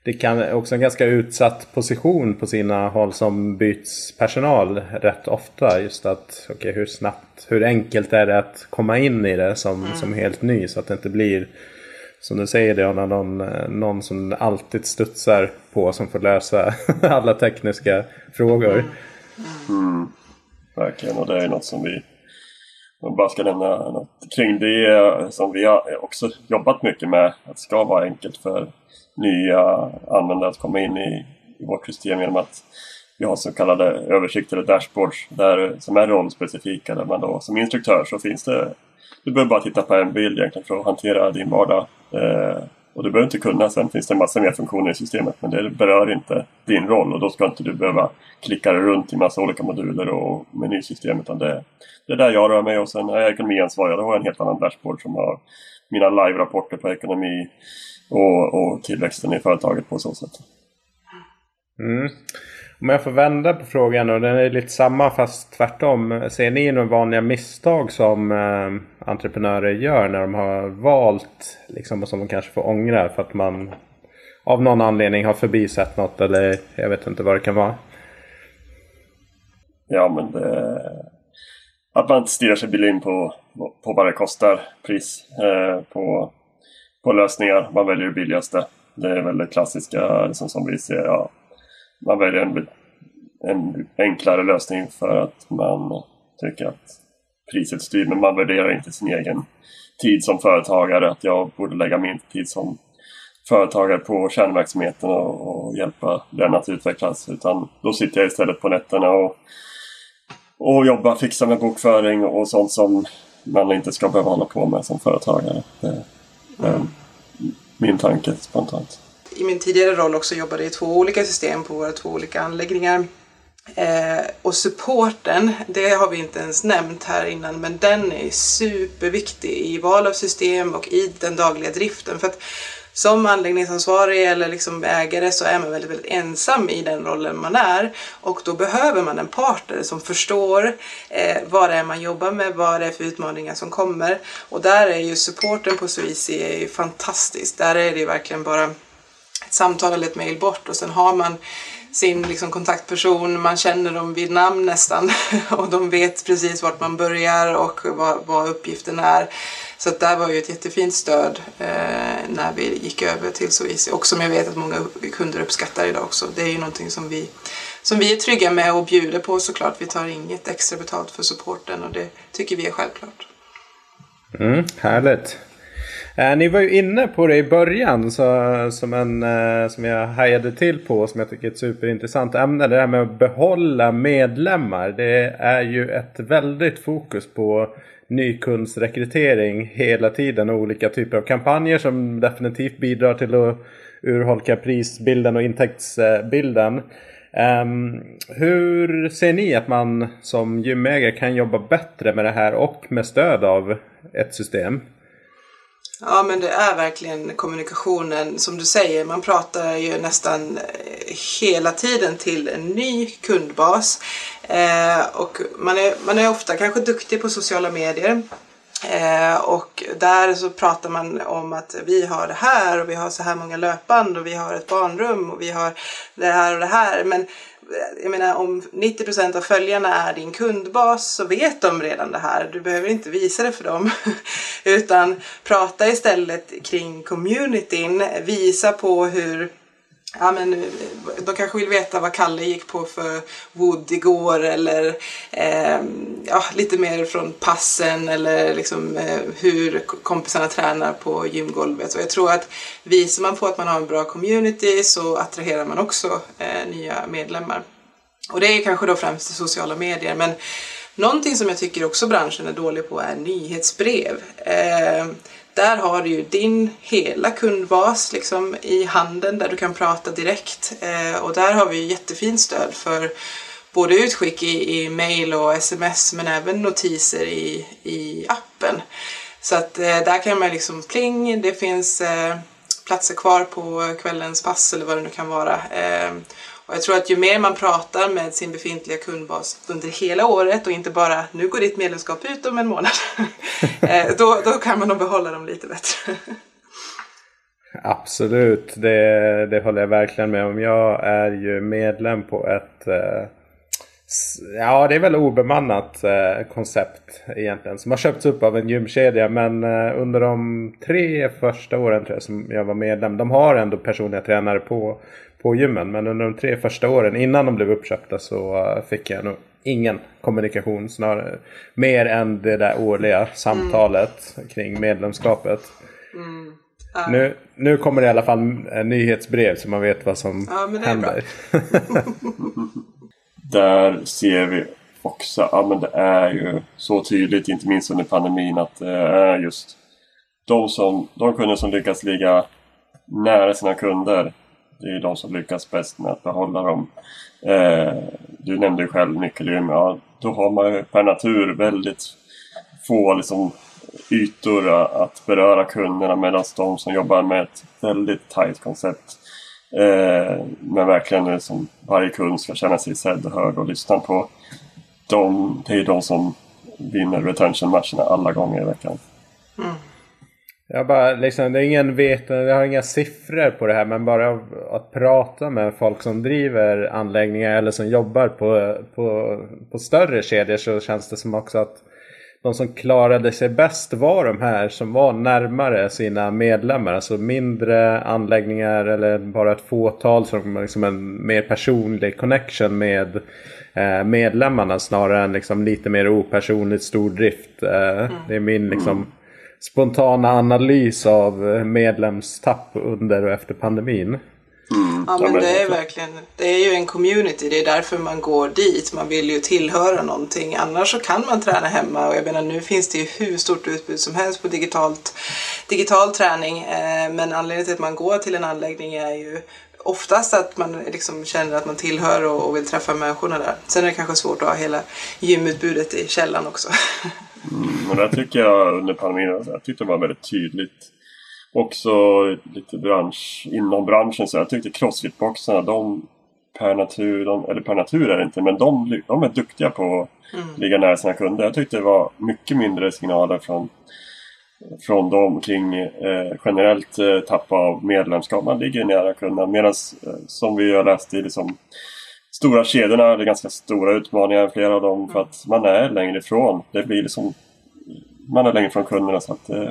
det kan också en ganska utsatt position på sina håll som byts personal rätt ofta. Just att, okej okay, hur snabbt, hur enkelt är det att komma in i det som, mm. som helt ny så att det inte blir som du säger det, någon, någon som alltid studsar på som får lösa alla tekniska frågor. Mm. Verkligen, och det är något som vi jag bara ska nämna något kring det eh, som vi har också jobbat mycket med. Att det ska vara enkelt för nya användare att komma in i, i vårt system genom att vi har så kallade översikter eller dashboards där, som är rollspecifika. Där man då, som instruktör så finns det du behöver bara titta på en bild egentligen för att hantera din vardag. Eh, och du behöver inte kunna. Sen finns det en massa mer funktioner i systemet men det berör inte din roll och då ska inte du behöva klicka runt i massa olika moduler och menysystem utan det, det är där jag rör mig och sen är jag ekonomiansvarig. Då har jag en helt annan dashboard som har mina live-rapporter på ekonomi och, och tillväxten i företaget på så sätt. Mm. Om jag får vända på frågan och den är lite samma fast tvärtom. Ser ni några vanliga misstag som eh, entreprenörer gör när de har valt liksom, och som de kanske får ångra för att man av någon anledning har förbisett något eller jag vet inte vad det kan vara? Ja men det... Att man inte stirrar sig blind på, på vad det kostar pris eh, på, på lösningar. Man väljer det billigaste. Det är väl det klassiska liksom, som vi ser. Ja, man väljer en, en enklare lösning för att man tycker att priset styr. Men man värderar inte sin egen tid som företagare. Att jag borde lägga min tid som företagare på kärnverksamheten och, och hjälpa den att utvecklas. Utan då sitter jag istället på nätterna och, och jobbar, fixar med bokföring och sånt som man inte ska behöva hålla på med som företagare. Det är min tanke spontant i min tidigare roll också jobbade i två olika system på våra två olika anläggningar. Eh, och supporten, det har vi inte ens nämnt här innan, men den är superviktig i val av system och i den dagliga driften. För att som anläggningsansvarig eller liksom ägare så är man väldigt, väldigt ensam i den rollen man är och då behöver man en partner som förstår eh, vad det är man jobbar med, vad det är för utmaningar som kommer och där är ju supporten på Suici fantastisk. Där är det ju verkligen bara ett samtal eller ett mejl bort och sen har man sin liksom, kontaktperson, man känner dem vid namn nästan och de vet precis vart man börjar och vad, vad uppgiften är. Så att där var ju ett jättefint stöd eh, när vi gick över till SoEasy och som jag vet att många kunder uppskattar idag också. Det är ju någonting som vi, som vi är trygga med och bjuder på såklart. Vi tar inget extra betalt för supporten och det tycker vi är självklart. Mm, härligt. Eh, ni var ju inne på det i början så, som, en, eh, som jag hajade till på som jag tycker är ett superintressant ämne. Det här med att behålla medlemmar. Det är ju ett väldigt fokus på nykundsrekrytering hela tiden och olika typer av kampanjer som definitivt bidrar till att urholka prisbilden och intäktsbilden. Um, hur ser ni att man som gymägare kan jobba bättre med det här och med stöd av ett system? Ja men det är verkligen kommunikationen som du säger. Man pratar ju nästan eh, hela tiden till en ny kundbas. Eh, och man är, man är ofta kanske duktig på sociala medier. Eh, och där så pratar man om att vi har det här och vi har så här många löpband och vi har ett barnrum och vi har det här och det här. Men jag menar om 90 procent av följarna är din kundbas så vet de redan det här. Du behöver inte visa det för dem. Utan prata istället kring communityn. Visa på hur Ja, men de kanske vill veta vad Kalle gick på för wood igår eller eh, ja, lite mer från passen eller liksom, eh, hur kompisarna tränar på gymgolvet. Och jag tror att visar man på att man har en bra community så attraherar man också eh, nya medlemmar. Och det är kanske då främst i sociala medier men Någonting som jag tycker också branschen är dålig på är nyhetsbrev. Eh, där har du ju din hela kundbas liksom, i handen där du kan prata direkt. Eh, och där har vi jättefint stöd för både utskick i, i mail och sms men även notiser i, i appen. Så att eh, där kan man liksom pling, det finns eh, platser kvar på kvällens pass eller vad det nu kan vara. Eh, och jag tror att ju mer man pratar med sin befintliga kundbas under hela året och inte bara nu går ditt medlemskap ut om en månad. Eh, då, då kan man nog behålla dem lite bättre. Absolut, det, det håller jag verkligen med om. Jag är ju medlem på ett eh, Ja, det är väl obemannat eh, koncept egentligen. Som har köpts upp av en gymkedja. Men eh, under de tre första åren tror jag som jag var medlem. De har ändå personliga tränare på, på gymmen. Men under de tre första åren innan de blev uppköpta så uh, fick jag nog ingen kommunikation. Snarare mer än det där årliga samtalet mm. kring medlemskapet. Mm. Ja. Nu, nu kommer det i alla fall nyhetsbrev så man vet vad som ja, händer. där ser vi också, ja men det är ju så tydligt, inte minst under pandemin, att det är just de, som, de kunder som lyckas ligga nära sina kunder. Det är de som lyckas bäst med att behålla dem. Eh, du nämnde ju själv nyckelgym. Ja, då har man ju per natur väldigt få liksom, ytor att beröra kunderna medan de som jobbar med ett väldigt tajt koncept Eh, men verkligen liksom, varje kund ska känna sig sedd och hörd och lyssnad på. De, det är de som vinner retention-matcherna alla gånger i veckan. Mm. Jag bara, liksom, det är ingen vetande, jag har inga siffror på det här men bara att prata med folk som driver anläggningar eller som jobbar på, på, på större kedjor så känns det som också att de som klarade sig bäst var de här som var närmare sina medlemmar. Alltså mindre anläggningar eller bara ett fåtal som liksom en mer personlig connection med eh, medlemmarna snarare än liksom lite mer opersonligt stordrift. Eh, mm. Det är min liksom spontana analys av medlemstapp under och efter pandemin. Mm. Ja men det är verkligen, det är ju en community, det är därför man går dit. Man vill ju tillhöra någonting. Annars så kan man träna hemma och jag menar nu finns det ju hur stort utbud som helst på digitalt, digital träning. Eh, men anledningen till att man går till en anläggning är ju oftast att man liksom känner att man tillhör och, och vill träffa människorna där. Sen är det kanske svårt att ha hela gymutbudet i källan också. Mm, men det tycker jag under pandemin, jag tyckte det var väldigt tydligt också lite bransch, inom branschen. Så jag tyckte crossfit-boxarna, de per natur, de, eller per natur är det inte, men de, de är duktiga på att mm. ligga nära sina kunder. Jag tyckte det var mycket mindre signaler från, från dem kring eh, generellt eh, tapp av medlemskap. Man ligger nära kunderna. Medan eh, som vi har läst i liksom, stora kedjorna, det är ganska stora utmaningar flera av dem för att man är längre ifrån. Det blir liksom, man är längre ifrån kunderna så att eh,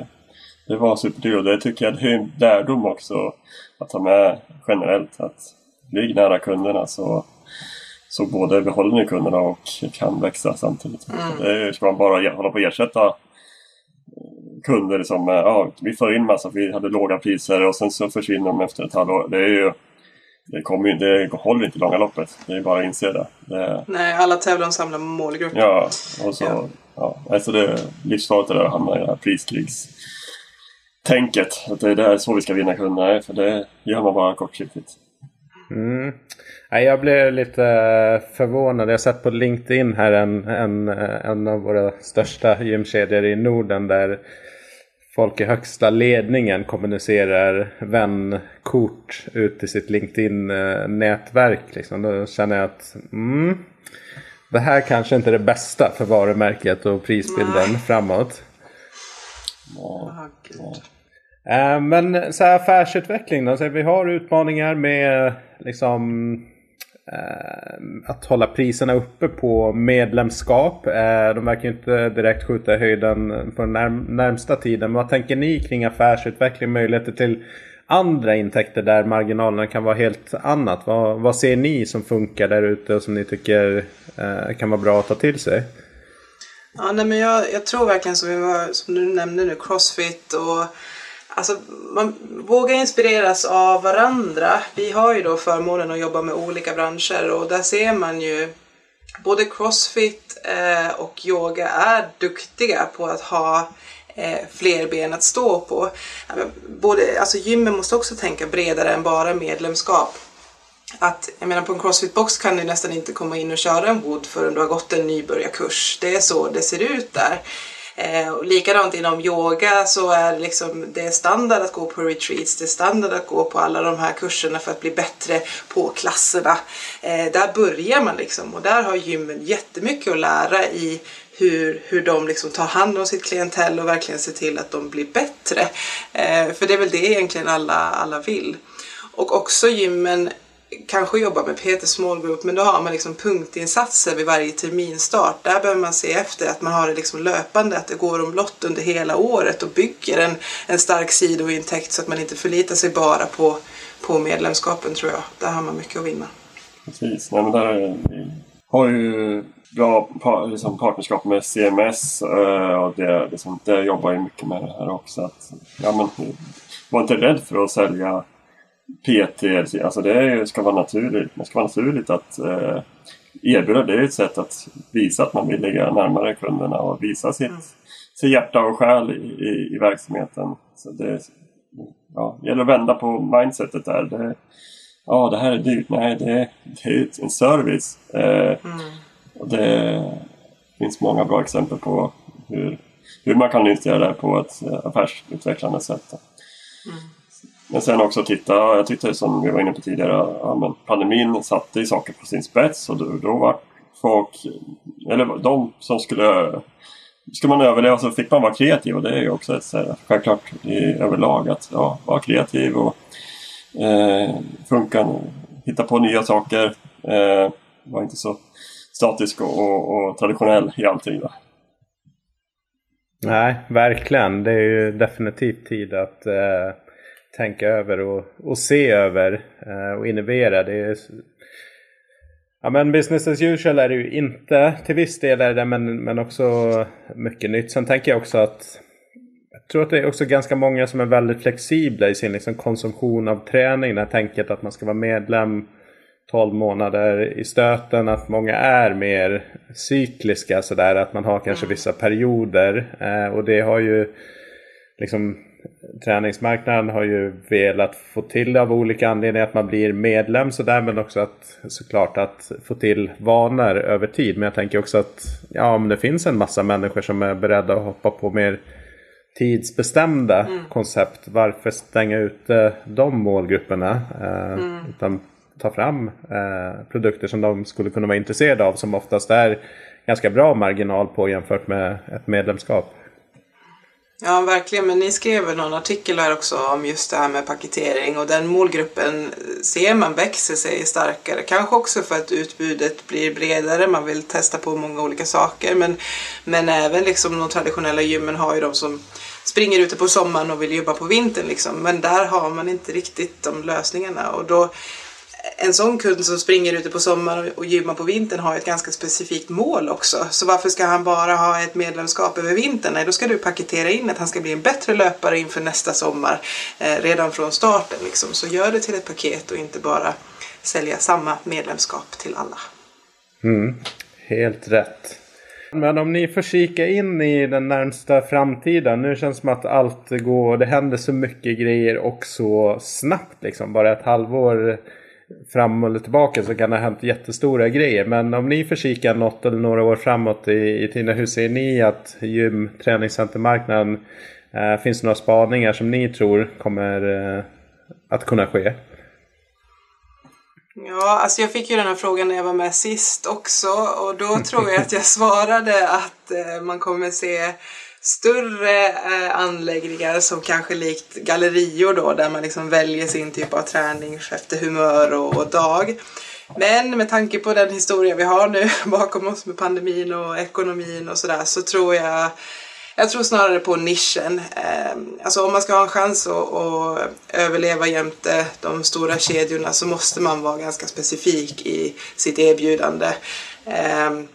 det var superdyrt och det tycker jag det är en lärdom också att ta med generellt. Att ligg nära kunderna så, så både behåller ni kunderna och kan växa samtidigt. Mm. Det ska man bara hålla på att ersätta kunder som ja, vi får in massa vi hade låga priser och sen så försvinner de efter ett halvår. Det är ju det, kommer, det håller inte i långa loppet. Det är bara att inse det. det... Nej, alla tävlar om samma målgrupp. Ja, och så, ja. Ja, alltså det är livsfarligt att hamna i det här priskrigs tänket. Att det är så vi ska vinna kunder. För det gör man bara kortsiktigt. Mm. Jag blev lite förvånad. Jag sett på LinkedIn här en, en, en av våra största gymkedjor i Norden. Där folk i högsta ledningen kommunicerar vänkort ut i sitt LinkedIn-nätverk. Liksom. Då känner jag att mm, det här kanske inte är det bästa för varumärket och prisbilden Nej. framåt. Oh, men så här affärsutveckling då. Så vi har utmaningar med liksom Eh, att hålla priserna uppe på medlemskap. Eh, de verkar inte direkt skjuta i höjden på den närmsta tiden. Men vad tänker ni kring affärsutveckling? Möjligheter till andra intäkter där marginalerna kan vara helt annat. Vad, vad ser ni som funkar där ute och som ni tycker eh, kan vara bra att ta till sig? Ja, nej, men jag, jag tror verkligen som, vi var, som du nämnde nu, Crossfit och Alltså, man vågar inspireras av varandra. Vi har ju då förmånen att jobba med olika branscher och där ser man ju både crossfit eh, och yoga är duktiga på att ha eh, fler ben att stå på. Både, alltså gymmen måste också tänka bredare än bara medlemskap. Att, jag menar på en Crossfitbox kan du nästan inte komma in och köra en wood förrän du har gått en nybörjarkurs. Det är så det ser ut där. Eh, och likadant inom yoga så är det, liksom, det är standard att gå på retreats, det är standard att gå på alla de här kurserna för att bli bättre på klasserna. Eh, där börjar man liksom och där har gymmen jättemycket att lära i hur, hur de liksom tar hand om sitt klientell och verkligen ser till att de blir bättre. Eh, för det är väl det egentligen alla, alla vill. Och också gymmen kanske jobba med Peter Small Group men då har man liksom punktinsatser vid varje terminstart. Där behöver man se efter att man har det liksom löpande, att det går omlott under hela året och bygger en, en stark sidointäkt så att man inte förlitar sig bara på, på medlemskapen tror jag. Där har man mycket att vinna. Precis, Nej, men där är, vi har ju bra liksom, partnerskap med CMS eh, och det, liksom, det jobbar ju mycket med det här också. Att, ja, men, var inte rädd för att sälja PT, alltså det ska vara naturligt. Det ska vara naturligt att eh, erbjuda. Det är ett sätt att visa att man vill ligga närmare kunderna och visa sitt, mm. sitt hjärta och själ i, i, i verksamheten. Så det ja, gäller att vända på mindsetet där. Det, ja, det här är dyrt. Nej, det, det är en service. Eh, mm. och det finns många bra exempel på hur, hur man kan nyttja det på ett affärsutvecklande sätt. Mm. Men sen också titta, jag tyckte som vi var inne på tidigare, ja, men pandemin satte ju saker på sin spets och då, då var folk, eller de som skulle Ska man överleva så fick man vara kreativ och det är ju också ett eh, självklart i, överlag att ja, vara kreativ och eh, funka, hitta på nya saker. Eh, var inte så statisk och, och, och traditionell i allting. Då. Nej, verkligen. Det är ju definitivt tid att eh tänka över och, och se över eh, och innovera. Det är, ja, men business as usual är det ju inte. Till viss del är det men, men också mycket nytt. Sen tänker jag också att jag tror att det är också ganska många som är väldigt flexibla i sin liksom, konsumtion av träning. Det här tänket att man ska vara medlem 12 månader i stöten. Att många är mer cykliska sådär. Att man har kanske mm. vissa perioder. Eh, och det har ju liksom träningsmarknaden har ju velat få till det av olika anledningar att man blir medlem. Så därmed också att såklart att få till vanor över tid. Men jag tänker också att ja, om det finns en massa människor som är beredda att hoppa på mer tidsbestämda mm. koncept. Varför stänga ute de målgrupperna? Eh, mm. Utan ta fram eh, produkter som de skulle kunna vara intresserade av som oftast är ganska bra marginal på jämfört med ett medlemskap. Ja, verkligen. Men ni skrev någon artikel här också om just det här med paketering och den målgruppen ser man växer sig starkare. Kanske också för att utbudet blir bredare. Man vill testa på många olika saker. Men, men även liksom de traditionella gymmen har ju de som springer ute på sommaren och vill jobba på vintern. Liksom. Men där har man inte riktigt de lösningarna. Och då en sån kund som springer ute på sommaren och gymmar på vintern har ett ganska specifikt mål också. Så varför ska han bara ha ett medlemskap över vintern? Nej, då ska du paketera in att han ska bli en bättre löpare inför nästa sommar eh, redan från starten. Liksom. Så gör det till ett paket och inte bara sälja samma medlemskap till alla. Mm, helt rätt. Men om ni får kika in i den närmsta framtiden. Nu känns det som att allt går. Det händer så mycket grejer och så snabbt. Liksom. Bara ett halvår fram eller tillbaka så kan det ha hänt jättestora grejer. Men om ni försikar något eller några år framåt i, i tiden, hur ser ni att gym, träningscentermarknaden, eh, finns det några spaningar som ni tror kommer eh, att kunna ske? Ja, alltså jag fick ju den här frågan när jag var med sist också och då tror jag att jag svarade att eh, man kommer se större eh, anläggningar som kanske likt gallerior då där man liksom väljer sin typ av träning efter humör och, och dag. Men med tanke på den historia vi har nu bakom oss med pandemin och ekonomin och sådär så tror jag jag tror snarare på nischen. Ehm, alltså om man ska ha en chans att, att överleva jämte de stora kedjorna så måste man vara ganska specifik i sitt erbjudande. Ehm,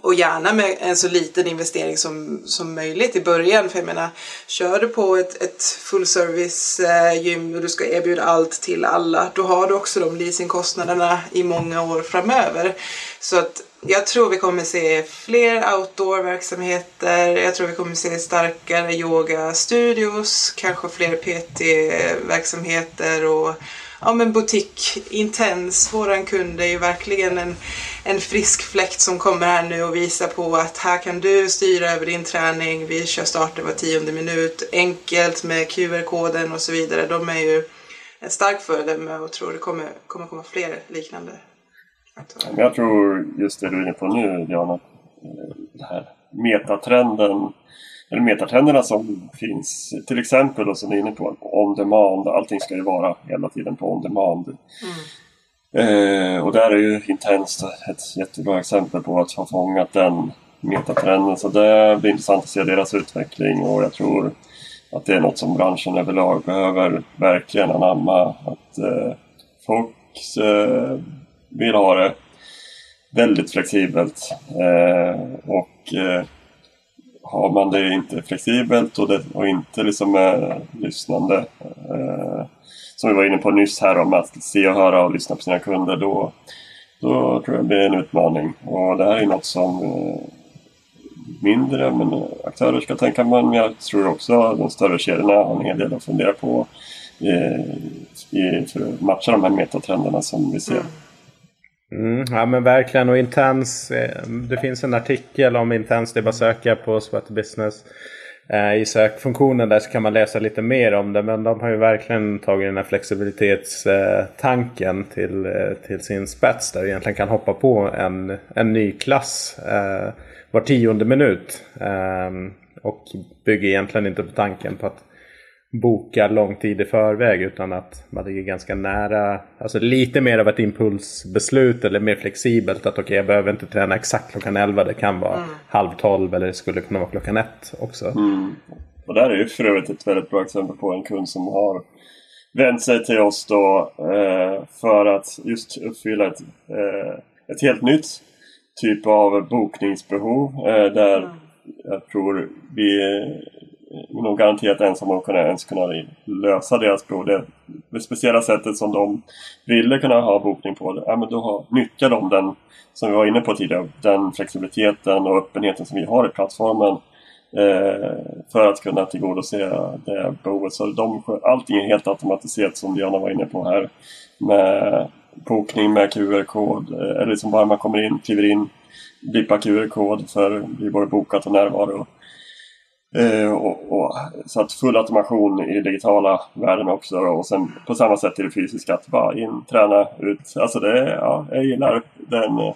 och gärna med en så liten investering som, som möjligt i början. För jag menar, kör du på ett, ett fullservice-gym eh, och du ska erbjuda allt till alla, då har du också de leasingkostnaderna i många år framöver. Så att jag tror vi kommer se fler outdoor-verksamheter. Jag tror vi kommer se starkare yoga-studios, kanske fler PT-verksamheter och ja, men butik Intens, våran kund är ju verkligen en, en frisk fläkt som kommer här nu och visar på att här kan du styra över din träning. Vi kör starter var tionde minut, enkelt med QR-koden och så vidare. De är ju en stark föredöme och tror det kommer, kommer komma fler liknande jag tror just det du är inne på nu, Diana. Det här metatrenden, eller metatrenderna som finns. Till exempel då, som du är inne på, on demand. Allting ska ju vara hela tiden på on demand. Mm. Eh, och där är ju Intense ett jättebra exempel på att ha fångat den metatrenden. Så det blir intressant att se deras utveckling och jag tror att det är något som branschen överlag behöver verkligen anamma. Att eh, folk eh, vill ha det väldigt flexibelt. Eh, och eh, har man det inte flexibelt och, det, och inte liksom eh, lyssnande eh, som vi var inne på nyss här om att se och höra och lyssna på sina kunder då, då tror jag det blir en utmaning. Och det här är något som eh, mindre men aktörer ska tänka på. Men jag tror också att de större kedjorna har en hel del att fundera på eh, i, för att matcha de här metatrenderna som vi ser. Mm. Ja men verkligen och Intense, eh, det finns en artikel om Intense, Det är bara att söka på Sweat Business. Eh, I sökfunktionen där så kan man läsa lite mer om det. Men de har ju verkligen tagit den här flexibilitetstanken till, eh, till sin spets. Där du egentligen kan hoppa på en, en ny klass eh, var tionde minut. Ehm, och bygger egentligen inte på tanken på att boka lång tid i förväg utan att man ligger ganska nära. Alltså lite mer av ett impulsbeslut eller mer flexibelt. Att okej okay, jag behöver inte träna exakt klockan 11. Det kan vara mm. halv 12 eller det skulle kunna vara klockan 1 också. Mm. Och där är ju för övrigt ett väldigt bra exempel på en kund som har vänt sig till oss då eh, för att just uppfylla ett, eh, ett helt nytt typ av bokningsbehov. Eh, där mm. jag tror vi nog garanterat ensamma kunna ens kunna lösa deras behov. Det, det speciella sättet som de ville kunna ha bokning på, ja, men då har, nyttjar de den, som vi var inne på tidigare, den flexibiliteten och öppenheten som vi har i plattformen eh, för att kunna tillgodose det behovet. Så de, allting är helt automatiserat som Diana var inne på här. Med bokning med QR-kod, eh, eller liksom bara man kommer in, kliver in, blippar QR-kod för vi både bokat och närvaro. Eh, och, och, så att full automation i digitala världen också då och sen på samma sätt i det fysiska att bara in, träna, ut. Alltså det, ja, jag gillar den. Eh,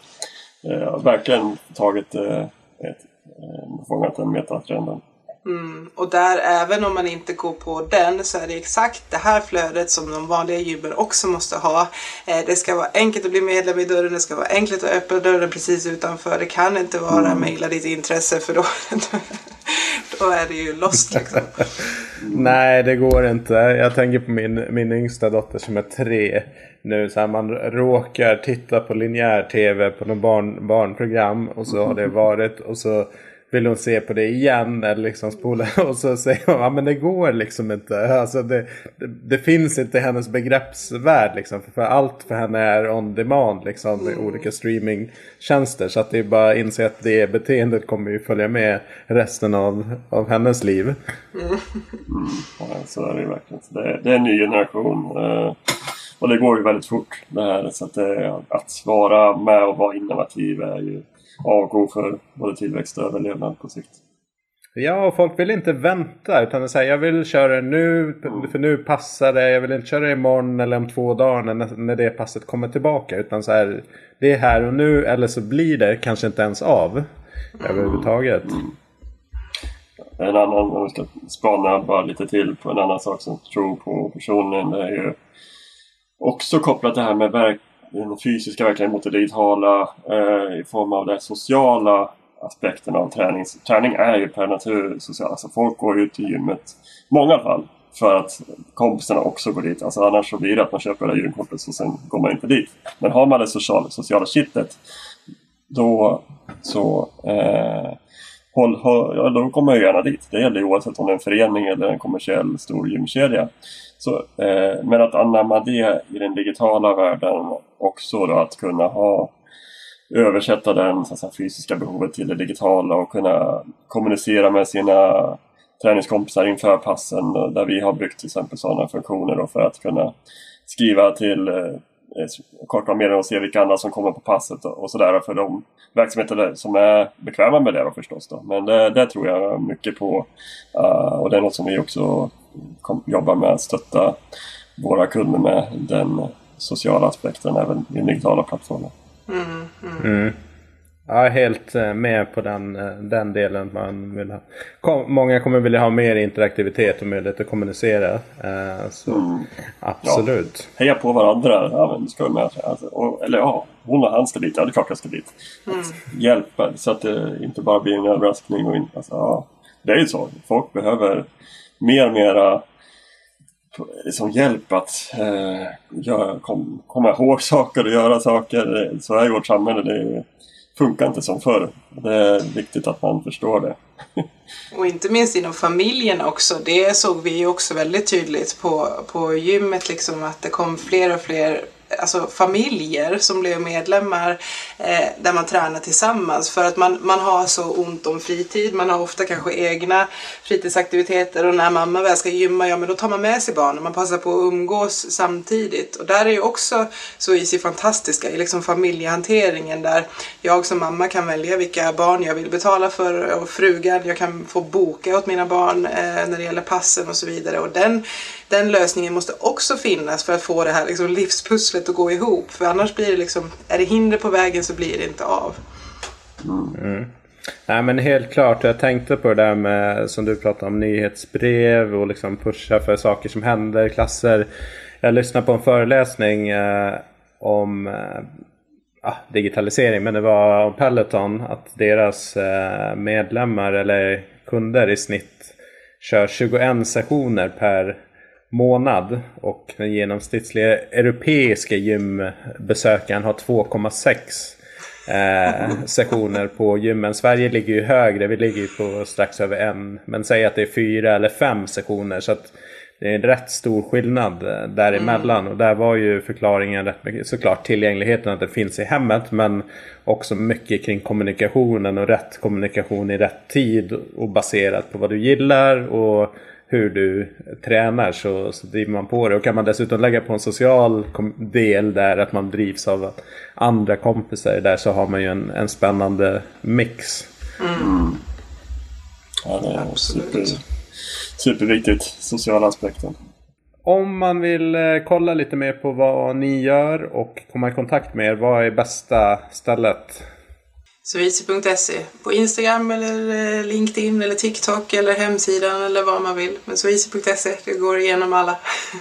eh verkligen tagit eh, ett, eh, fångat den metatrenden. Mm. Och där, även om man inte går på den, så är det exakt det här flödet som de vanliga gymmen också måste ha. Eh, det ska vara enkelt att bli medlem i dörren, det ska vara enkelt att öppna dörren precis utanför. Det kan inte vara mm. mejla ditt intresse för då, då är det ju lost liksom. Nej, det går inte. Jag tänker på min, min yngsta dotter som är tre nu. Så här, man råkar titta på linjär tv på något barn, barnprogram och så har det varit och så vill hon se på det igen eller liksom spola och så säger hon ja men det går liksom inte. Alltså det, det, det finns inte hennes begreppsvärld liksom. För, allt för henne är on demand liksom med mm. olika streamingtjänster. Så att det är bara att inse att det beteendet kommer ju följa med resten av, av hennes liv. Mm. Ja, så är det verkligen. Det är, det är en ny generation. Eh, och det går ju väldigt fort det här. Så att, det, att vara med och vara innovativ är ju avgå för både tillväxt och överlevnad på sikt. Ja, och folk vill inte vänta utan säga jag vill köra nu för nu passar det. Jag vill inte köra imorgon eller om två dagar när, när det passet kommer tillbaka. Utan så här, det är här och nu eller så blir det kanske inte ens av mm. överhuvudtaget. Mm. En annan, om vi ska spana bara lite till på en annan sak som tror på personligen. Det är ju också kopplat det här med verk den fysiska verkligheten mot det digitala eh, i form av den sociala aspekten av träning. Träning är ju per natur social. Alltså folk går ju till gymmet, i många fall, för att kompisarna också går dit. Alltså annars så blir det att man köper det gymkortet och sen går man inte dit. Men har man det sociala, sociala kittet då så eh, håll, håll, ja, då kommer jag gärna dit. Det gäller oavsett om det är en förening eller en kommersiell stor gymkedja. Så, eh, men att anamma det i den digitala världen också då att kunna ha översätta den så säga, fysiska behovet till det digitala och kunna kommunicera med sina träningskompisar inför passen eh, där vi har byggt till exempel sådana funktioner då för att kunna skriva till eh, eh, korta meddelanden och se vilka andra som kommer på passet och sådär för de verksamheter som är bekväma med det då förstås. Då. Men det, det tror jag mycket på och det är något som vi också jobbar med att stötta våra kunder med den sociala aspekten även i digitala plattformar. Mm, mm. Mm. Jag är helt eh, med på den, eh, den delen. Man vill ha. Många kommer vilja ha mer interaktivitet och möjlighet att kommunicera. Eh, så mm. absolut. Ja. Heja på varandra. Ja, men ska med. Alltså, och, eller ja, hon och han ska dit. Ja, det är klart jag ska dit. Mm. Hjälpa så att det inte bara blir en överraskning. Och in, alltså, ja. Det är ju så. Folk behöver mer och mera liksom hjälp att eh, göra, kom, komma ihåg saker och göra saker. Så är vårt samhälle. Det funkar inte som förr. Det är viktigt att man förstår det. och inte minst inom familjen också. Det såg vi också väldigt tydligt på, på gymmet. Liksom, att det kom fler och fler alltså familjer som blev medlemmar eh, där man tränar tillsammans. För att man, man har så ont om fritid. Man har ofta kanske egna fritidsaktiviteter. Och när mamma väl ska gymma, ja men då tar man med sig barnen. Man passar på att umgås samtidigt. Och där är ju också så Easy fantastiska i liksom familjehanteringen. Där jag som mamma kan välja vilka barn jag vill betala för. Och frugan, jag kan få boka åt mina barn eh, när det gäller passen och så vidare. Och den den lösningen måste också finnas för att få det här liksom, livspusslet att gå ihop. För annars blir det liksom, är det hinder på vägen så blir det inte av. Mm. Nej men helt klart, jag tänkte på det där med som du pratade om nyhetsbrev och liksom pusha för saker som händer, klasser. Jag lyssnade på en föreläsning eh, om eh, ah, digitalisering men det var om Peloton att deras eh, medlemmar eller kunder i snitt kör 21 sessioner per månad. Och den genomsnittliga europeiska gymbesökaren har 2,6 eh, sessioner på gymmen. Sverige ligger ju högre, vi ligger ju på strax över en. Men säg att det är fyra eller fem sessioner. Så att det är en rätt stor skillnad eh, däremellan. Mm. Och där var ju förklaringen rätt mycket, såklart tillgängligheten att det finns i hemmet. Men också mycket kring kommunikationen och rätt kommunikation i rätt tid. Och baserat på vad du gillar. och hur du tränar så, så driver man på det. Och kan man dessutom lägga på en social del där att man drivs av andra kompisar där så har man ju en, en spännande mix. Mm. Ja, det är super, superviktigt, sociala aspekten. Om man vill eh, kolla lite mer på vad ni gör och komma i kontakt med er, vad är bästa stället Sweezy.se på Instagram eller eh, LinkedIn eller TikTok eller hemsidan eller vad man vill. Men Sweezy.se, det går igenom alla.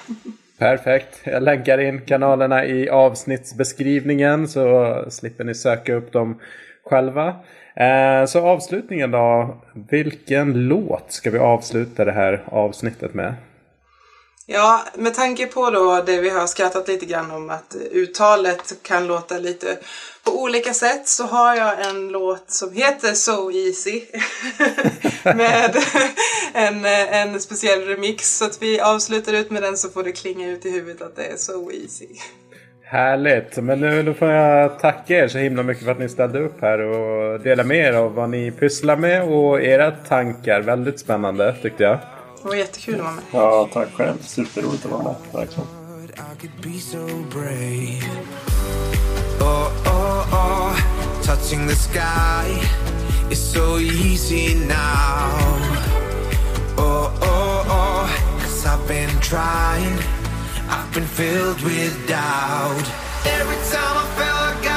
Perfekt. Jag länkar in kanalerna i avsnittsbeskrivningen så slipper ni söka upp dem själva. Eh, så avslutningen då. Vilken låt ska vi avsluta det här avsnittet med? Ja, med tanke på då det vi har skrattat lite grann om att uttalet kan låta lite på olika sätt så har jag en låt som heter So Easy med en, en speciell remix. Så att vi avslutar ut med den så får det klinga ut i huvudet att det är So Easy. Härligt! Men nu då får jag tacka er så himla mycket för att ni ställde upp här och delade med er av vad ni pysslar med och era tankar. Väldigt spännande tyckte jag. Det var jättekul att vara med. Ja, tack själv. Superroligt att vara med. Verkligen. Oh, oh, touching the sky is so easy now. Oh, oh, oh, cause I've been trying, I've been filled with doubt. Every time I felt like